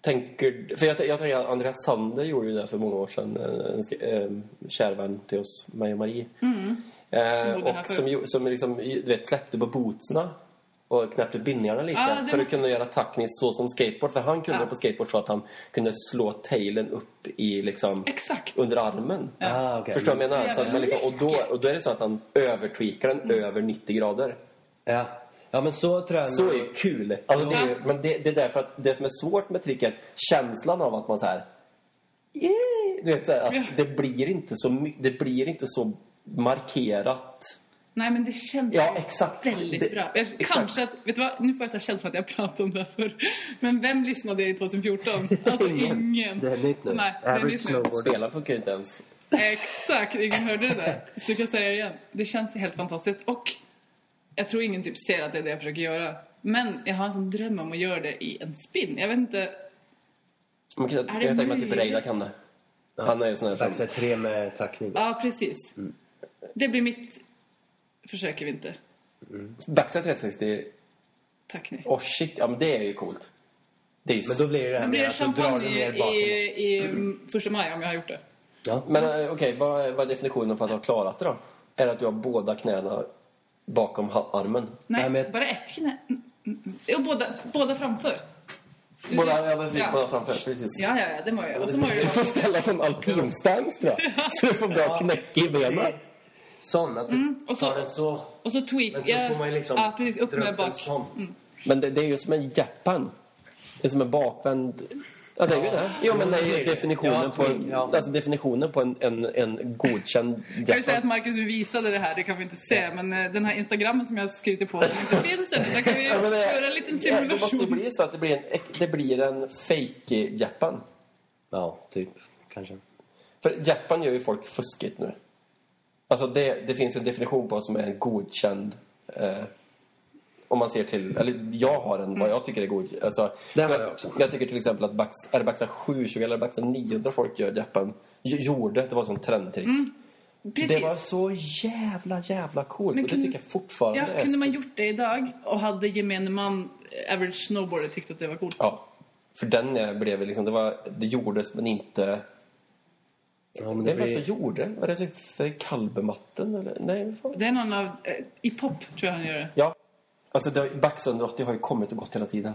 tänker... För jag, jag tänker att Andreas Sander gjorde ju det för många år sedan. En, en, sk- en kärvän till oss, Maja Marie. Mm. Eh, och som, som liksom, du vet, släppte på bootsna och knäppte bindningarna lite. Ja, det för måste- att kunna göra tacknis så som skateboard. För han kunde Ja. det på skateboard så att han kunde slå tailen upp i liksom... Exakt. Under armen. Ah, okej. Förstår du vad jag menar? Så att man liksom, och, då, och då är det så att han övertweakar den Mm. över 90 grader. Ja. ja, men så tror jag... Så är ju kul. Alltså, det är, ju- Ja. men det, det är därför att det som är svårt med tricket, känslan av att man så här... Du vet så här, Ja. att det blir inte så det blir inte så markerat. Nej, men det känns Ja, exakt. väldigt Det- bra. Jag, exakt. kanske att, vet du vad? Nu får jag så känslan att jag pratat om det här förr. Men vem lyssnade i 2014? Alltså ingen. Det är nytt nu. Nej, det är nytt nu. snowboard. Spela funkar ju inte ens. Exakt, ingen hörde det där. Så jag kan säga det igen. Det känns helt fantastiskt. Och jag tror ingen typ ser att det är det jag försöker göra. Men jag har en sån dröm om att göra det i en spin. Jag vet inte. Man kan, Är jag det kan tänka mig att typ? Reidar kan det. Han är ju sån här som... 3 med tackning. Ja, precis. Det blir mitt försök i vinter. Backside 360, Tack ni. oh shit, ja men det är ju coolt. Det är ju... Men då blir det det här blir med att du drar du ner i, baken. i, i första maj om jag har gjort det. Ja. Men eh, okej, vad, är- vad är definitionen på att ha klarat det då? Är det att du har båda knäna bakom armen? Nej, Nej, men- bara ett knä. Mm, mm, mm. Jo, båda, båda framför. Du- Båda, ja, precis, ja. båda framför, precis. Ja, ja, ja, det må jag. Och så må jag Du får ställa som alpinstance tror jag. Så du får bra knäck i benen. Sån, att du Mm, och så- tar den så. Och så tweak. Men så får man ju liksom Ja, precis. Upp med bak. sån. Mm. Men det, det är ju som en japan. Det är som en bakvänd... Ja, det är ju det. Jo, men det är ju definitionen på, alltså definitionen på en, en, en godkänd Jag vill säga att. Marcus visade det här, det kan vi inte se. Men eh, den här instagrammen som jag skryter på som inte finns än, där kan vi Ja, det- göra en liten ja, Det måste ju simulation. bli så att det blir en, det blir en fake japan. Ja, typ. Kanske. För japan gör ju folk fuskigt nu. Alltså det, det finns ju en definition på vad som är en godkänd... Eh, om man ser till... Eller jag har en, vad jag tycker är god. Alltså, Det har jag också. Jag tycker till exempel att Bax, är det Baxa 720 eller Baxa 900 folk gör japan. Gjorde, det var som trendtrick. Precis. Det var så jävla, jävla coolt. Men och det kunde- tycker jag fortfarande Ja, är kunde man gjort det idag och hade gemene man, average snowboarder, tyckt att det var coolt? Ja. För den blev liksom, det var, det gjordes men inte... Ja, men det Vem var det blir... som gjorde? Var det så för Kalbematten eller? Nej, fan? Det är någon av... Eh, I pop tror jag han gör det. Ja. Alltså det, 180 har ju kommit och gått hela tiden.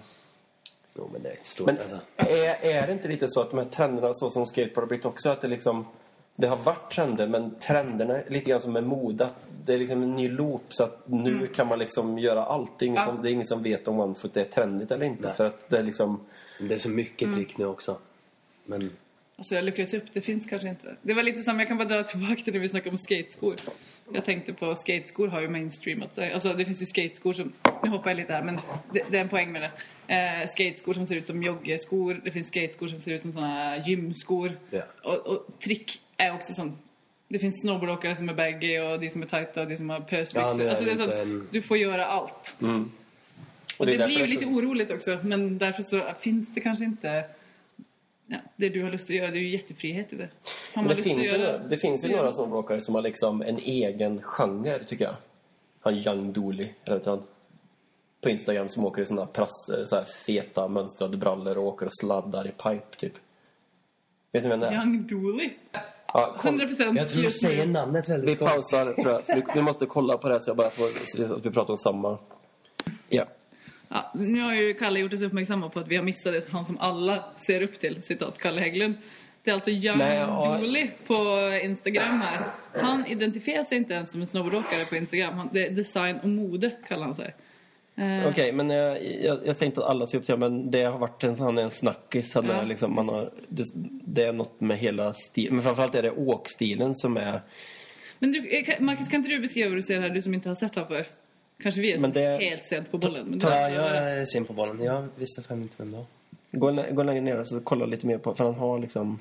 Jo, men det är stort. Men alltså. är, är det inte lite så att de här trenderna så som skateboard har blivit också att det liksom det har varit trender men trenderna är lite grann som med mode att det är liksom en ny loop så att nu kan man liksom göra allting Ja. som, det är ingen som vet om OneFoot är trendigt eller inte Nej. för att det är liksom Det är så mycket Mm. trick nu också. Men... Alltså jag lyckades upp, det finns kanske inte. Det var lite som, jag kan bara dra tillbaka till när vi snackade om skateskor. Jag tänkte på skateskor har ju mainstreamat sig. Alltså det finns ju skateskor som, nu hoppar jag lite här men det, det är en poäng med det. Eh, skateskor som ser ut som joggeskor, det finns skateskor som ser ut som såna här gymskor. Ja. Och, och trick är också sånt. Det finns snowboardåkare som är baggy och de som är tajta och de som har pösbyxor. Ja, är alltså det är det så inte att en- du får göra allt. mm. Och det, är blir ju lite så- oroligt också, men därför så finns det kanske inte... Ja, det du har lust att göra, det är ju jättefrihet i det. Har det lust att finns, ju, göra- det finns ju Ja. några snowboardåkare som har liksom en egen genre tycker jag. Han Young Dooley, eller du han? på Instagram som åker i såna prass, så här feta mönstrade brallor och åker och sladdar i pipe typ. Vet ni vem det är? Young Dooley. Ja, koll- 100% Jag tror du säger namnet Vi väldigt konstigt. pausar tror jag. Vi, vi måste kolla på det här så jag bara får se att vi pratar om samma. Ja. Ja, nu har ju Kalle gjort oss uppmärksamma på att vi har missat det han som alla ser upp till, citat Kalle Hägglund. Det är alltså Young Nej, ja. Dooley på Instagram här. Han identifierar sig inte ens som en snowboardåkare på Instagram. Han, det är design och mode kallar han sig. Eh, Okej, men jag, jag, jag säger inte att alla ser upp till honom, men det har varit en, han är en snackis. Han Ja. är liksom, man har, det, det är något med hela stilen. Men framförallt är det åkstilen som är... Men du, eh, kan- Marcus, kan inte du beskriva vad du ser här, du som inte har sett honom för? Kanske vi är Men det- helt sent på bollen. Men Ja, jag är sen på bollen. Jag visste fan inte vem det var. Gå, gå längre ner och så kolla lite mer på... För han har liksom...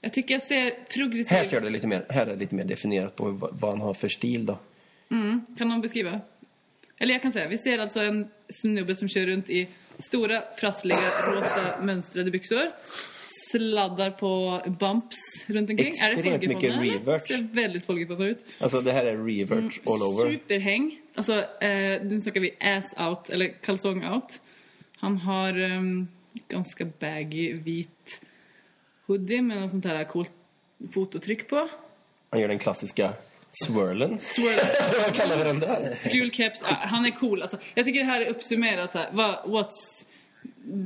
jag tycker jag ser progressiv... Här ser det lite mer, här är det lite mer definierat på vad, han har för stil då. Mm, kan någon beskriva? Eller jag kan säga, vi ser alltså en snubbe som kör runt i stora, prassliga, rosa mönstrade byxor. Sladdar på bumps runt omkring. är det Extremt mycket eller? revert. Ser väldigt folkipodden ut. Alltså det här är revert all over. Superhäng. Alltså, eh, nu snackar vi ass out, eller kalsong out. Han har ehm, ganska baggy vit hoodie med något sånt här coolt fototryck på. Han gör den klassiska swirlen. Swirl. Vad kallar vi den där? Gul keps, ah, han är cool alltså. Jag tycker det här är uppsummerat så här. Vad, what's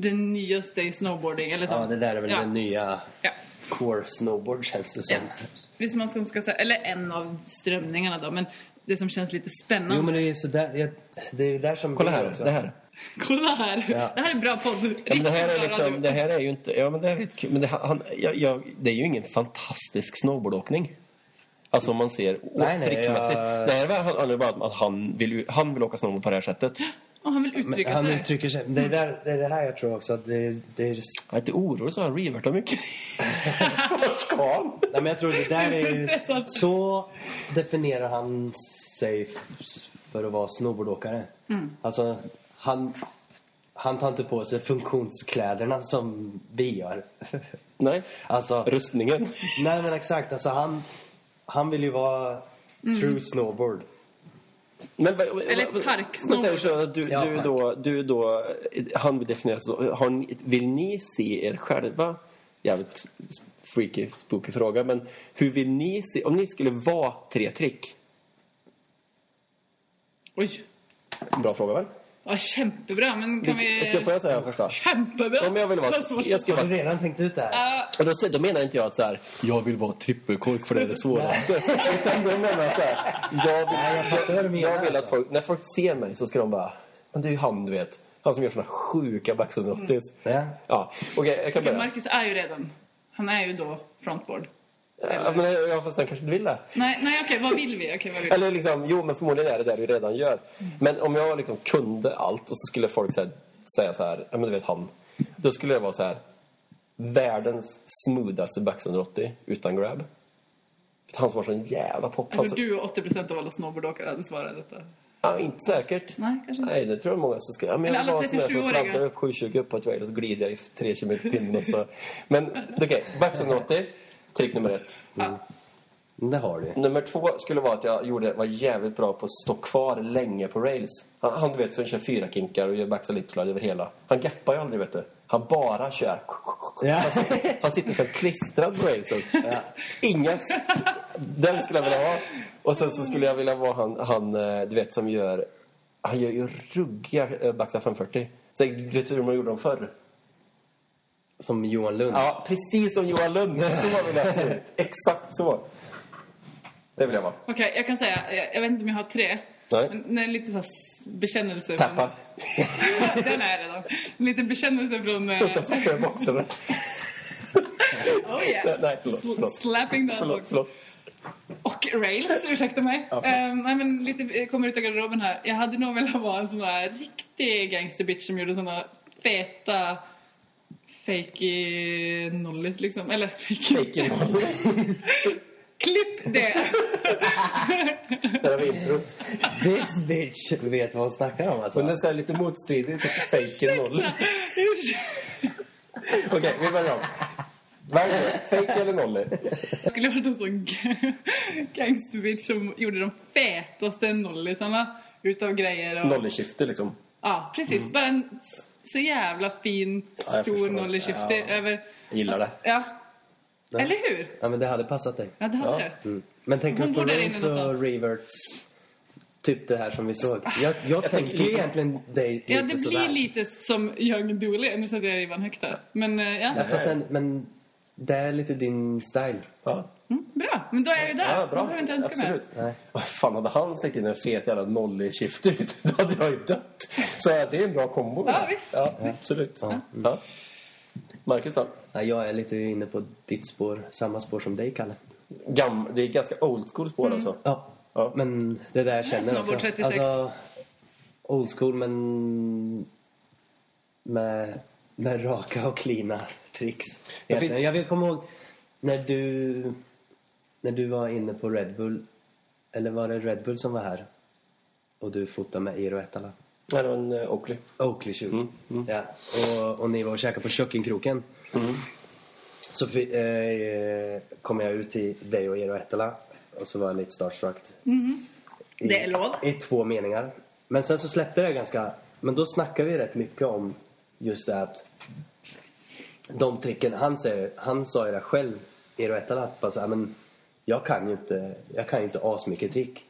the nyaste i snowboarding? Eller så. Ja, det där är väl ja. den nya Ja. core snowboard känns det ja. som. Visst man ska, ska säga, eller en av strömningarna då, men det som känns lite spännande. Jo, men det är sådär. Jag, det är där som... Kolla här, också. det här. Kolla här! Ja. Det här är bra podd. Ja, det här är liksom, det här är ju inte, ja men det är lite kul, men det, han, jag, jag, det är ju ingen fantastisk snowboardåkning. Alltså om man ser Nej, nej, trickmässigt. jag- Det här var- handlar ju bara om att han vill, han vill åka snowboard på det här sättet. Och han vill uttrycka han sig. uttrycker sig. Det är, där, det är det här jag tror också att det är... Det är Jag är inte orolig så han revertar mycket. Vad ska han? nej, men jag tror det där är. Så definierar han sig för att vara snowboardåkare. Alltså, han... Han tar inte på sig funktionskläderna som vi gör. Nej, Alltså, rustningen. nej men exakt. Alltså han, han vill ju vara true snowboard. Men, Eller vad- park vad säger du Ja, du, då, du då, han vill definiera så. Har ni, vill ni se er själva? Jävligt freaky, spooky fråga. Men hur vill ni se, om ni skulle vara tre trick? Oj. Bra fråga väl? Ja, kämpebra, men kan vi... Ska jag säga först då? Kämpebra! Om jag vill vara, jag skulle Har vara du redan tänkt ut det här? Ah, Och då, då menar inte jag att så här, jag vill vara trippelkork för det är det svåraste. Utan då menar jag så här, jag vill, Nej, jag menar, jag vill att alltså. folk, när folk ser mig så ska de bara, men det är ju han du vet. Han som gör såna sjuka back 180 Ja. Ja, okej jag kan börja. Marcus är ju redan... Han är ju då frontboard. Ja, men jag fast han kanske inte vill det. Nej, nej okej, vad vill vi? Okej, vad vill vi? Eller liksom, jo men förmodligen är det det du redan gör. Men om jag liksom kunde allt och så skulle folk så här, säga så här, ja men du vet han. Då skulle det vara så här, världens smoothaste back 180 utan grab. Han som har sån jävla pop. Jag tror du och 80% av alla snowboardåkare hade svarat detta. ja, inte säkert. Nej, kanske inte. Nej, det tror jag många som ska... Ja, men Eller jag vill alla vara som 37-åriga. slantar upp 720 upp på ett rail och så glider jag i 3 km i timmen och så... Men okej, back 180, trick nummer ett. Ja. Det har du. Nummer två skulle vara att jag gjorde, var jävligt bra på att stå kvar länge på rails. Han, han du vet, som kör fyra kinkar och gör backside lipslide över hela. Han gappar ju aldrig, vet du. Han bara kör. Ja. Han, sitter, han sitter som klistrad på railsen. Inga... s- Den skulle jag vilja ha. Och sen så skulle jag vilja vara han, han eh, du vet, som gör... Han gör ju ruggiga eh, backside 540. Så, du vet hur de gjorde dem förr? Som Johan Lund. Ja, precis som Johan Lund. Så vill jag se ut. Exakt så. Det vill jag vara. Okej, jag kan säga, jag, jag vet inte om jag har tre. Nej. Men det är lite så här s- bekännelse. Tappa. Från, den är redan. En liten bekännelse från... eh, Utanför spela boxen. oh yeah. Nej, nej, förlåt, Sl- förlåt. Slapping that Förlåt, box. förlåt. Och rails, ursäkta mig. Ja, Ehm, nej, men lite eh, kommer ut av garderoben här. Jag hade nog velat vara en sån där riktig gangsterbitch som gjorde såna feta fakey nollies liksom. Eller. Fake it. Klipp det! Där har vi introt. This bitch vet vad hon snackar om alltså. Det är så här lite motstridigt. Typ fake noll. Okej, vi börjar om. Det? Fake eller nolly? Jag skulle varit en sån ga- gangsterbitch som gjorde de fetaste nollisarna utav grejer. Och, Nolly-skifte liksom. Ja, precis. Bara en så jävla fin, Ja, jag stor shifty Ja. över... Jag gillar det. Ja. Ja. Eller hur? Ja, men det hade passat dig. Ja, det hade Ja. det. Mm. Men tänker Hon du på Rains och Reverts? Typ det här som vi såg. Jag, jag, tänker tänker ju egentligen dig lite Ja, det blir sådär. lite som Young Dooley. Nu sätter jag ribban högt där. Men eh, ja, Ja, fast den, men det är lite din style. Ja, mm, bra. Men då är ju där. ja Då bra. behöver jag inte önska mer. Absolut. Nej. Vad fan, hade han släckt in en fet jävla nollig shift ut, då hade jag ju dött. Så det är en bra kombo. Ja, visst. Ja, absolut. Ja. Ja. Marcus då? Ja, jag är lite inne på ditt spår. Samma spår som dig, Kalle. Gam det är ganska old school spår Mm. alltså. Ja. Ja. Men det där känner jag också. 36. Alltså, old school men med, med raka och klina tricks. Jag jag vill komma ihåg när du, när du var inne på Red Bull. Eller var det Red Bull som var här? Och du fotade med Eero Ettala. Nej, det var en uh, Oakley. Oakley shoot. Mm, Ja. Och, och ni var och käkade på Kökenkroken. Så fi- eh, kom jag ut till dig och Eero Ettala. Och så var jag lite starstruck. I, Det är lov. I två meningar. Men sen så släppte det ganska... Men då snackade vi rätt mycket om just det att de tricken, han, säger, han sa ju det själv, Eero Ettala, att bara så här, men jag kan ju inte, jag kan inte asmycket trick.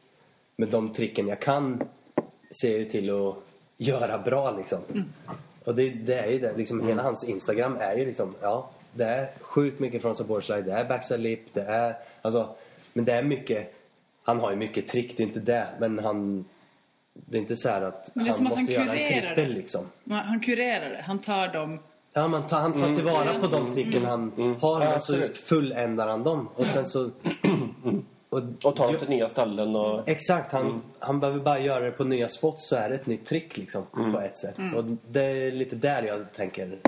Men de tricken jag kan ser jag ju till att göra bra liksom. Och det, det är ju det, liksom hela hans Instagram är ju liksom, ja, det är sjukt mycket från support slide, det är backside lip, det är, alltså, men det är mycket, han har ju mycket trick, det är inte det, men han, det är inte så här att han som att han måste göra en trippel liksom. Han kurerar det. Han tar dem... Ja, man tar, han tar tillvara på de tricken han har Ja, och så absolut. fulländar han dem. Och sen så... Och, Och tar till nya ställen och... Exakt, han, han behöver bara göra det på nya spots så är det ett nytt trick liksom på ett sätt. Och det är lite där jag tänker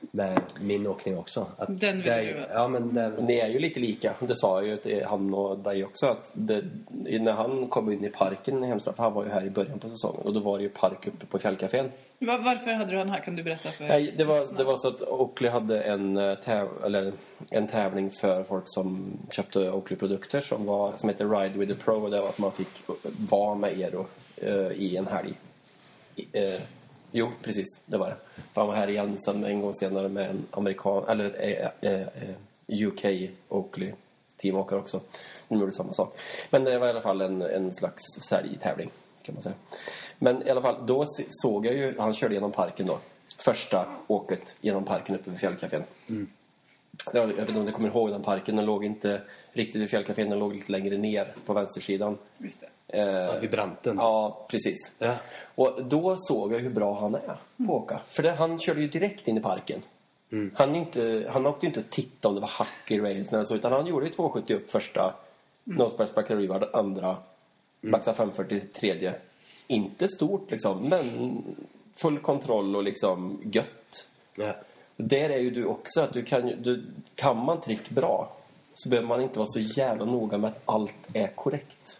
med min åkning också. Att Den vill det är, du, va? Ja, men det, Ni är ju lite lika. Det sa jag ju till han och dig också. Att det, när han kom in i parken i Hemstra, för han var ju här i början på säsongen. Och då var det ju park uppe på Fjällcafén. Va- Varför hade du han här? Kan du berätta för Nej, det var, det var så att Oakley hade en, eh, täv, eller en tävling för folk som köpte Oakley-produkter som, var, som heter Ride with the Pro. Och det var att man fick vara med Eero eh, i en helg. Jo, precis, det var det. För han var här igen sen en gång senare med en amerikan, eller ett eh, eh, eh UK Oakley teamåkare också. De gjorde samma sak. Men det var i alla fall en, en slags säljtävling kan man säga. Men i alla fall, då såg jag ju, han körde genom parken då. Första åket genom parken uppe vid fjällcafén. Mm. Jag vet inte om ni kommer ihåg den parken. Den låg inte riktigt vid fjällcafén, den låg lite längre ner på vänstersidan. Just det. Eh, ja, vid branten. Ja, precis. Ja. Och då såg jag hur bra han är på att åka. För det, han körde ju direkt in i parken. Han, är inte, han åkte ju inte och tittade om det var hack i railsen eller så, utan han gjorde ju 270 upp första, mm. Nosepass back reward andra, baxa 540 tredje. Inte stort liksom, men full kontroll och liksom gött. Ja. Där är ju du också, att du kan, du, kan man trick bra så behöver man inte vara så jävla noga med att allt är korrekt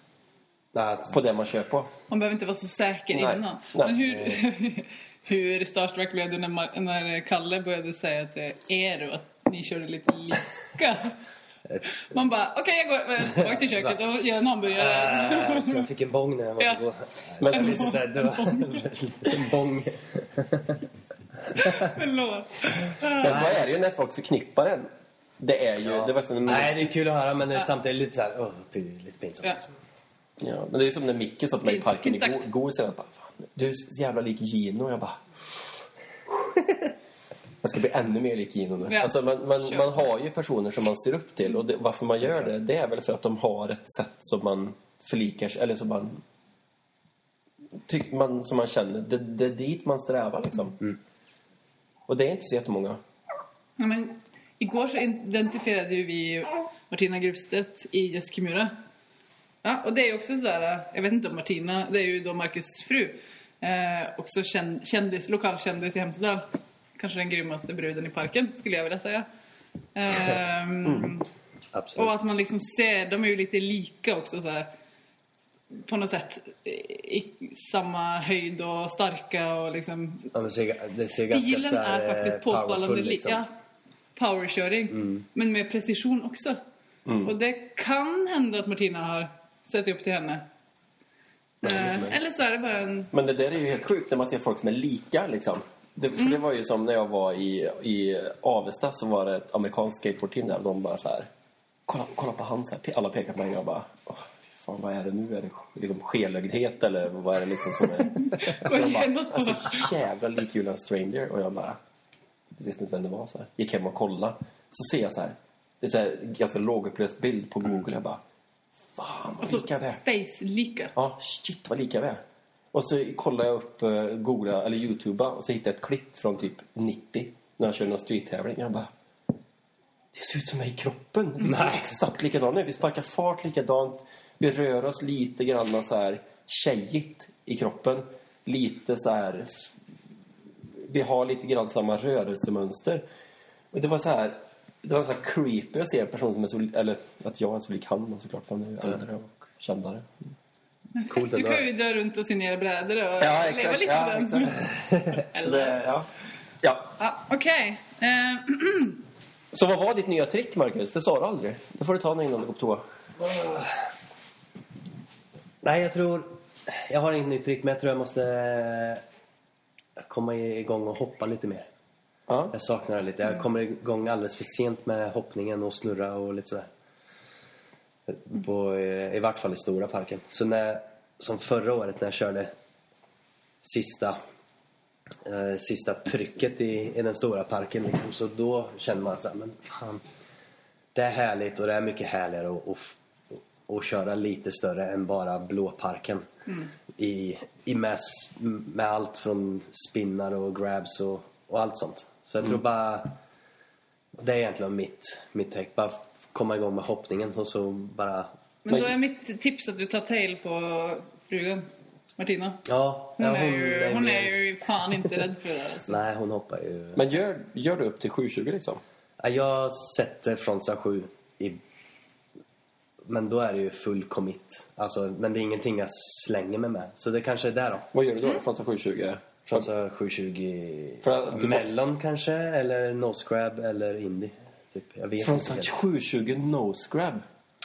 att- på det man kör på. Man behöver inte vara så säker Nej. innan. Nej. Men hur, hur starstruck blev du när, när Kalle började säga till er att ni körde lite lika? Man bara, okej jag går eh, tillbaka till köket och gör en hamburgare. Äh, jag fick en bång när jag var Ja. så gå. Men Men så- visst, det, det var en bång. Förlåt. Men så är det ju när folk förknippar en. Det är ju... Det var som när, Nej, det är kul att höra men det är samtidigt lite så här, fy, lite pinsamt. Ja. Liksom. ja, men det är som när Micke sa till mig i parken sagt. igår senast. Bara, "Fan, du är så jävla lik Gino. Jag bara... Jag ska bli ännu mer lik Gino nu. Ja. Alltså man, man, man har ju personer som man ser upp till. Och det, varför man gör det, det är väl för att de har ett sätt som man förlikar sig... Eller som man... Tyck, man som man känner. Det, det är dit man strävar liksom. Och det är inte så jättemånga. Ja, men, igår så identifierade ju vi Martina Grufstedt i Jess Kimura. Ja, och det är ju också sådär, jag vet inte om Martina, det är ju då Marcus fru. Eh, också känd, kändis, lokalkändis i Hemsedal. Kanske den grymmaste bruden i parken, skulle jag vilja säga. Ehm, Absolut. Och att man liksom ser, de är ju lite lika också så här, På något sätt i, samma höjd och starka och liksom Ja, men det ser, det ser ganska Stilen så här, är faktiskt eh, påfallande liksom. Ja, powerkörning. Men med precision också. Och det kan hända att Martina har sett upp till henne. Eh, eller så är det bara en... Men det där är ju helt sjukt när man ser folk som är lika liksom. Det, för det var ju som när jag var i, i Avesta så var det ett amerikanskt skateboardteam där och de bara så här. Kolla, kolla på han så här. Alla pekar på mig och jag bara. Åh, fan vad är det nu? Är det liksom skelögdhet eller vad är det liksom som är? Jag är det bara, alltså jävla likgiltig en stranger och jag bara. Visste inte vem det var så här. Gick hem och kollade. Så ser jag så här. Det är så här ganska lågupplöst bild på Google. Jag bara. Fan vad Alltså, lika vi är. face lika. Ja, shit vad lika vi är. Och så kollade jag upp, uh, googla, eller youtuba och så hittade jag ett klipp från typ 90 när jag körde någon street-tävling. Jag bara... Det ser ut som mig i kroppen. Vi ser exakt likadant ut. Vi sparkar fart likadant. Vi rör oss lite grann så här tjejigt i kroppen. Lite så här... Vi har lite grann samma rörelsemönster. Och det var så här... Det var så här creepy att se en person som är så... Eller att jag är så lik han såklart, för han är ju äldre och kändare. Coolt Du kan ju dra runt och signera brädor och Ja, leva exakt. lite Ja, på den. exakt. Så Eller? det, ja. Ja. Ja, Okej. Eh, Så vad var ditt nya trick, Marcus? Det sa du aldrig. Det får du ta nu innan du går på toa. Nej, jag tror... Jag har inget nytt trick, men jag tror jag måste eh, komma igång och hoppa lite mer. Ja. Jag saknar det lite. Jag kommer igång alldeles för sent med hoppningen och snurra och lite sådär. På, eh, I vart fall i stora parken. Så när, som förra året när jag körde sista, eh, sista trycket i, i den stora parken liksom, så då kände man så här, men fan. Det är härligt och det är mycket härligare att, att köra lite större än bara blåparken. I, i med, med allt från spinnar och grabs och, och allt sånt. Så jag tror bara det är egentligen mitt, mitt take. Bara komma igång med hoppningen och så bara... men då är mitt tips att du tar tail på frugan. Martina. Ja, Hon, ja, är, ju, hon är ju fan inte rädd för det alltså. Nej, hon hoppar ju. Men gör, gör du upp till 720 liksom? Ja, Jag sätter Fronsa 7 i... Men då är det ju full commit. Alltså, men det är ingenting jag slänger mig med. Så det kanske är där då. Vad gör du då från 720? Fronsa 720 För att du måste- Mellon kanske, eller nose grab eller indie. Typ. Jag vet helt. 720 nose grab?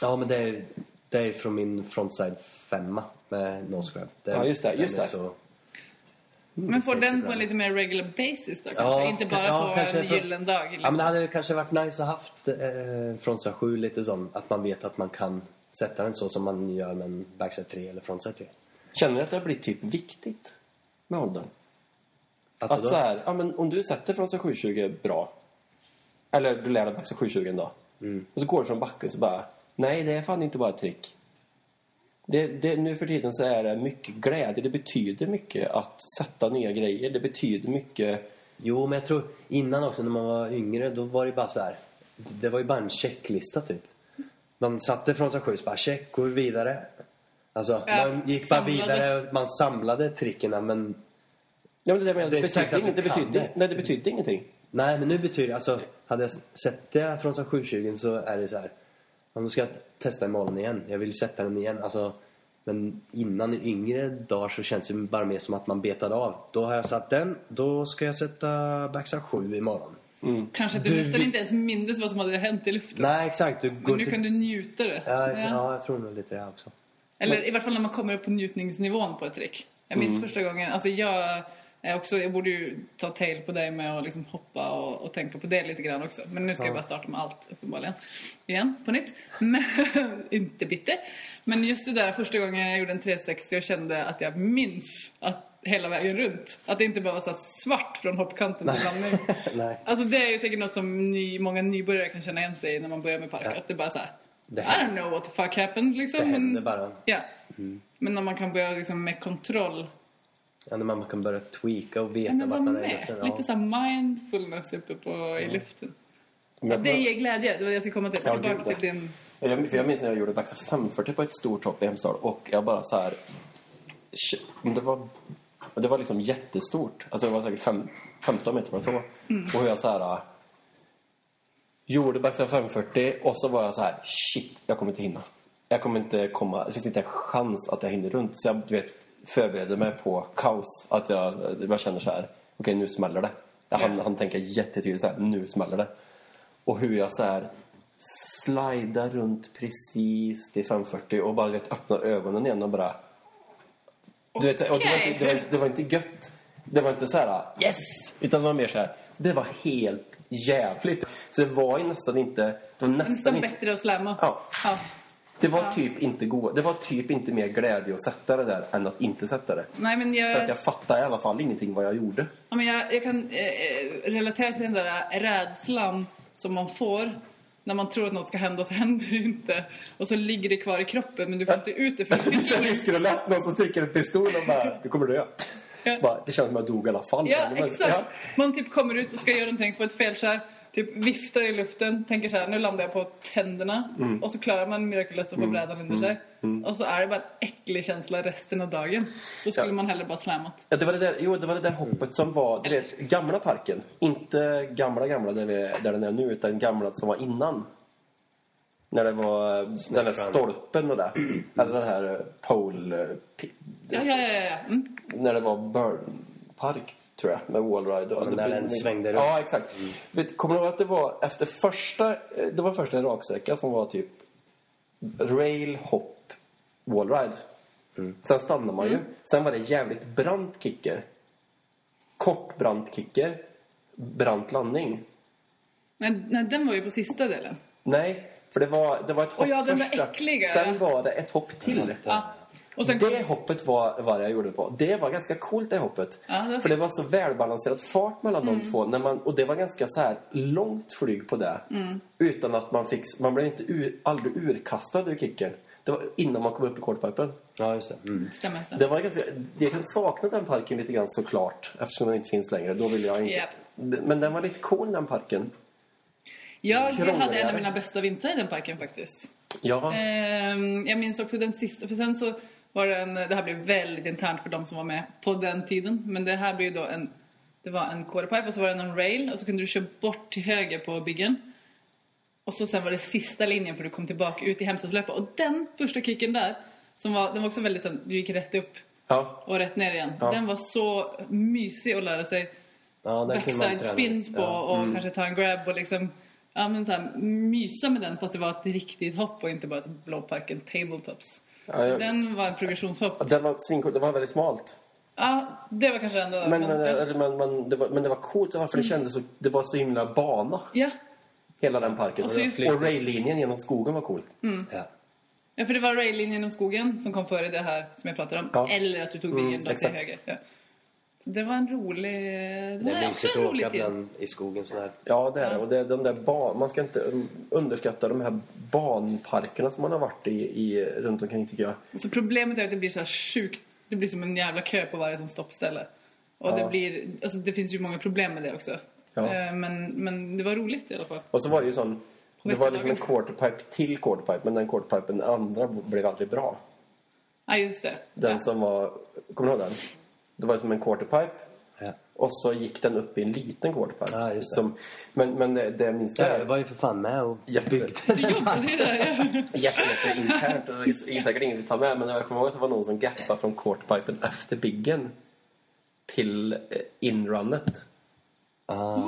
Ja, men det är, det är från min frontside femma med nose grab. Den, Ja, just det, just är det. Så, Men får den på en lite mer regular basis då kanske? Ja, inte bara ja, på kanske en för- gyllene dag? Ja, Liksom. men det hade ju kanske varit nice att haft eh, frontside 7 lite sån. Att man vet att man kan sätta den så som man gör med en backside 3 eller frontside 3. Känner du att det har blivit typ viktigt med åldern? Att, Att så här, ja men om du sätter från 720 bra. Eller du lär dig baxa 720 en dag. Mm. Och så går du från backen så bara, nej det är fan inte bara ett trick. Det, det, nu för tiden så är det mycket glädje. Det betyder mycket att sätta nya grejer. Det betyder mycket... Jo, men jag tror innan också när man var yngre då var det bara så här. Det var ju bara en checklista typ. Man satte från sig sju bara check, går vi vidare. Alltså, Ja, man gick bara samlade. vidare och man samlade trickerna men Ja, men det, där med, Det det, betydde, inget, det, betydde, det. nej, det betydde ingenting. Nej, men nu betyder det, alltså, hade jag sett det från som 720 så är det så här. Ja, nu ska jag testa imorgon igen. Jag vill sätta den igen. Alltså, men innan i yngre dagar så känns det bara mer som att man betade av. Då har jag satt den, då ska jag sätta backside 7 imorgon. Kanske att du, Du nästan inte ens mindes vad som hade hänt i luften. Nej, exakt. Du går Men nu till- kan du njuta det. Ja, Ja. ja. jag tror nog lite det också. Eller i varje fall när man kommer upp på njutningsnivån på ett trick. Jag minns Mm. första gången, alltså jag är också, jag borde ju ta tail på dig med att liksom hoppa och, och tänka på det lite grann också. Men nu ska jag bara starta med allt uppenbarligen. Igen, på nytt. Men, inte bitter. Men just det där första gången jag gjorde en 360 och kände att jag minns att hela vägen runt. Att det inte bara var så svart från hoppkanten till landning. Alltså det är ju säkert något som ny, många nybörjare kan känna igen sig i när man börjar med park. Ja. Att det bara så här, Det I don't know what the fuck happened liksom. Det händer bara. Mm. Ja. Men när man kan börja liksom med kontroll. Ja, när man kan börja tweaka och veta Ja, vart man är i luften. Lite Ja. så mindfulness uppe på, i luften. Ja, Men- det ger glädje. Det var det jag skulle komma till. Ja, Tillbaka gud, till ja. din... Jag, för jag minns när jag gjorde baxa 540 på ett stort hopp i Hemsedal och jag bara så här... Det var, det var liksom jättestort. Alltså det var säkert fem, 15 meter på en tå. Och hur jag så här... äh, Gjorde baxa 540 och så var jag så här... Shit, jag kommer inte hinna. Jag kommer inte komma... Det finns inte en chans att jag hinner runt. Så jag du vet, förberedde mig på kaos. Att jag, jag känner så här... Okej, nu smäller det. Jag hann, Ja. hann tänka jättetydligt så här... Nu smäller det. Och hur jag så här slida runt precis till 540 och bara vet, öppnar ögonen igen och bara Du vet, och det, var inte, det, var, det var inte gött. Det var inte så här yes! Utan det var mer så här, det var helt jävligt. Så det var ju nästan inte... Det var nästan Nästan inte... bättre att slamma. Ja. ja. Det var typ inte go- Det var typ inte mer glädje att sätta det där än att inte sätta det. Nej, men jag, För att jag fattade i alla fall ingenting vad jag gjorde. ja, men jag, jag kan eh, eh, relatera till den där rädslan som man får när man tror att något ska hända så händer det inte. Och så ligger det kvar i kroppen men du får inte ut det för Det känns risker och lätt. Någon som trycker en pistol och bara, du kommer dö. Ja. Bara, det känns som att jag dog i alla fall. Ja, Men- exakt. ja. Man typ kommer ut och ska göra någonting, får ett felskär, typ viftar i luften, tänker så här, nu landar jag på tänderna. Mm. Och så klarar man mirakulöst att få brädan under sig. Och så är det bara en äcklig känsla resten av dagen. Då skulle Ja. man hellre bara slammat. Ja, det var det där, jo, det var det där hoppet som var, du vet, gamla parken. Inte gamla, gamla där, vi, där den är nu, utan gamla som var innan. När det var eh, den där stolpen och det. Eller den här pole... eh, Ja, ja, ja. ja. Mm. När det var Burn Park, tror jag, med wallride. Och när den svängde runt. Ja, exakt. Vet, kommer du ihåg att det var efter första... Det var första en raksträcka som var typ rail, hop, wallride. Sen stannade man ju. Sen var det jävligt brant kicker. Kort brant kicker. Brant landning. Men nej, den var ju på sista delen. Nej, för det var, det var ett hopp Åh, ja, den första. äckliga, Sen ja. var det ett hopp till. Ja. Och sen kom, Det hoppet var vad jag gjorde på. Det var ganska coolt det hoppet. Ja, det var För det var så välbalanserad fart mellan de två. När man, och det var ganska så här långt flyg på det. Utan att man fick... Man blev inte ur, aldrig urkastad ur kicken. Det var innan man kom upp i quarterpipen. Ja, just det. Mm. stämmer. Det var ganska, jag kan sakna den parken lite grann såklart. Eftersom den inte finns längre. Då vill jag inte... Japp. Men den var lite cool den parken. Jag hade en av mina bästa vintrar i den parken faktiskt. Ja. Ehm, jag minns också den sista, för sen så var det en, det här blev väldigt internt för de som var med på den tiden. Men det här blev då en, det var en quarterpipe och så var det en rail och så kunde du köra bort till höger på byggen. Och så sen var det sista linjen för du kom tillbaka ut i Hemsedslöpa. Och den första kicken där, som var, den var också väldigt sån, du gick rätt upp ja. och rätt ner igen. Ja. Den var så mysig att lära sig Ja, backside spins på och kanske ta en grab och liksom ja, men så här, mysa med den fast det var ett riktigt hopp och inte bara så blåparken tabletops. Ja, jag- Den var en progressionshopp. Den var svincool. Det var väldigt smalt. Ja, det var kanske det enda. Men, men, men, eller, men, men, det var, men det var coolt för det kändes så, det var så himla bana. ja. Hela den parken. Och så just- och raillinjen genom skogen var cool. Ja. ja, för det var raillinjen genom skogen som kom före det här som jag pratade om. Ja. Eller att du tog Mm, bilen då till höger. Ja. Det var en rolig... Det Det är också mysigt att åka bland i skogen sådär. Ja, det är det. Och det, de där ba, man ska inte underskatta de här banparkerna som man har varit i, i runt omkring tycker jag. Så problemet är att det blir så här sjukt. Det blir som en jävla kö på varje sån stoppställe. Och Ja. det blir, alltså det finns ju många problem med det också. Ja. Eh, Men, men det var roligt i alla fall. Och så var det ju sån... Det var liksom en quarterpipe till quarterpipe, men den quarterpipen, den andra, blev aldrig bra. Ja, just det. Den ja. som var... Kommer du ihåg den? Det var som en quarterpipe. Ja. Och så gick den upp i en liten quarterpipe. Ja. Som, men, men det, det jag minns det Jag här... var ju för fan med och Jätte- byggde. Du jobbade ju där, ja. Jättemycket internt. Det är säkert inget vi tar med. Men jag kommer ihåg att det var någon som gappade från quarterpipen efter biggen. Till eh, inrunnet. Ah,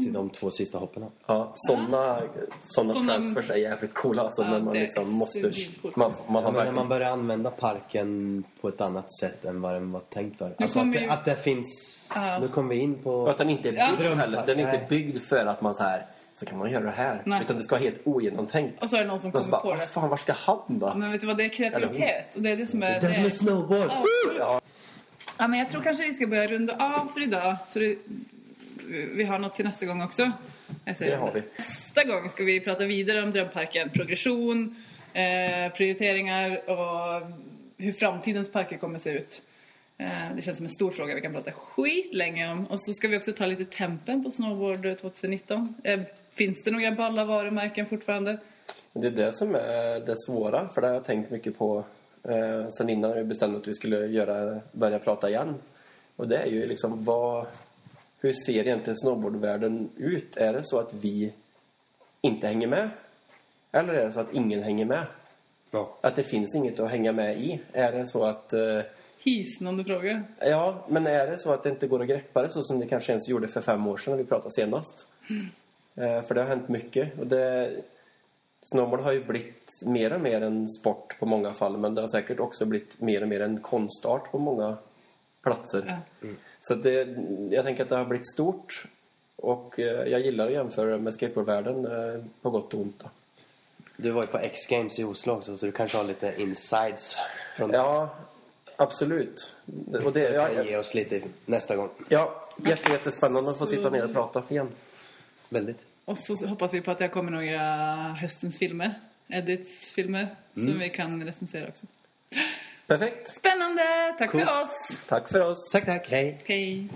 till de två sista hoppen. Ja, såna, såna Såna- transfers är jävligt coola. Alltså Ja, när man det är liksom måste... Man, man har Ja, men när man börjar använda parken på ett annat sätt än vad den var tänkt för. Alltså kommer att, det, ju- att det finns... Ja. Nu kommer vi in på... Och att den inte är Ja. byggd heller. Den är inte byggd för att man så här... Så kan man göra det här. Nej. Utan det ska vara helt ogenomtänkt. Och så är det någon som Någon som kommer bara, på det. fan, var ska han då? Men vet du vad, det är kreativitet. Och det är det som är... Den som är snowboard! Ja. Ja, Ja, men jag tror kanske vi ska börja runda av för idag. Så det, vi har något till nästa gång också. Det har vi. Nästa gång ska vi prata vidare om drömparken. Progression, eh, prioriteringar och hur framtidens parker kommer se ut. Eh, det känns som en stor fråga vi kan prata skitlänge om. Och så ska vi också ta lite tempen på Snowboard 2019. Eh, finns det några balla varumärken fortfarande? Det är det som är det svåra. För det har jag tänkt mycket på eh, sen innan vi bestämde att vi skulle göra, börja prata igen. Och det är ju liksom vad... Hur ser egentligen snowboardvärlden ut? Är det så att vi inte hänger med? Eller är det så att ingen hänger med? Ja. Att det finns inget att hänga med i? Är det så att... Eh, Hisnande fråga. Ja, men är det så att det inte går att greppa det så som det kanske ens gjorde för fem år sedan när vi pratade senast? Eh, för det har hänt mycket. Och det, Snowboard har ju blivit mer och mer en sport på många fall men det har säkert också blivit mer och mer en konstart på många platser. Ja. Så det, jag tänker att det har blivit stort och eh, jag gillar att jämföra med skateboardvärlden eh, på gott och ont. Då. Du var ju på X-Games i Oslo också så du kanske har lite insides från Ja, absolut. Det- Och det, Du ja, kan ge oss lite nästa gång. ja, jätte, jättespännande att få sitta ner och prata igen. Väldigt. Och så hoppas vi på att det kommer några höstens filmer. Edits filmer. Som vi kan recensera också. Perfekt. Spännande! Tack Cool. för oss! Tack för oss. Tack, tack. Hej. Hej!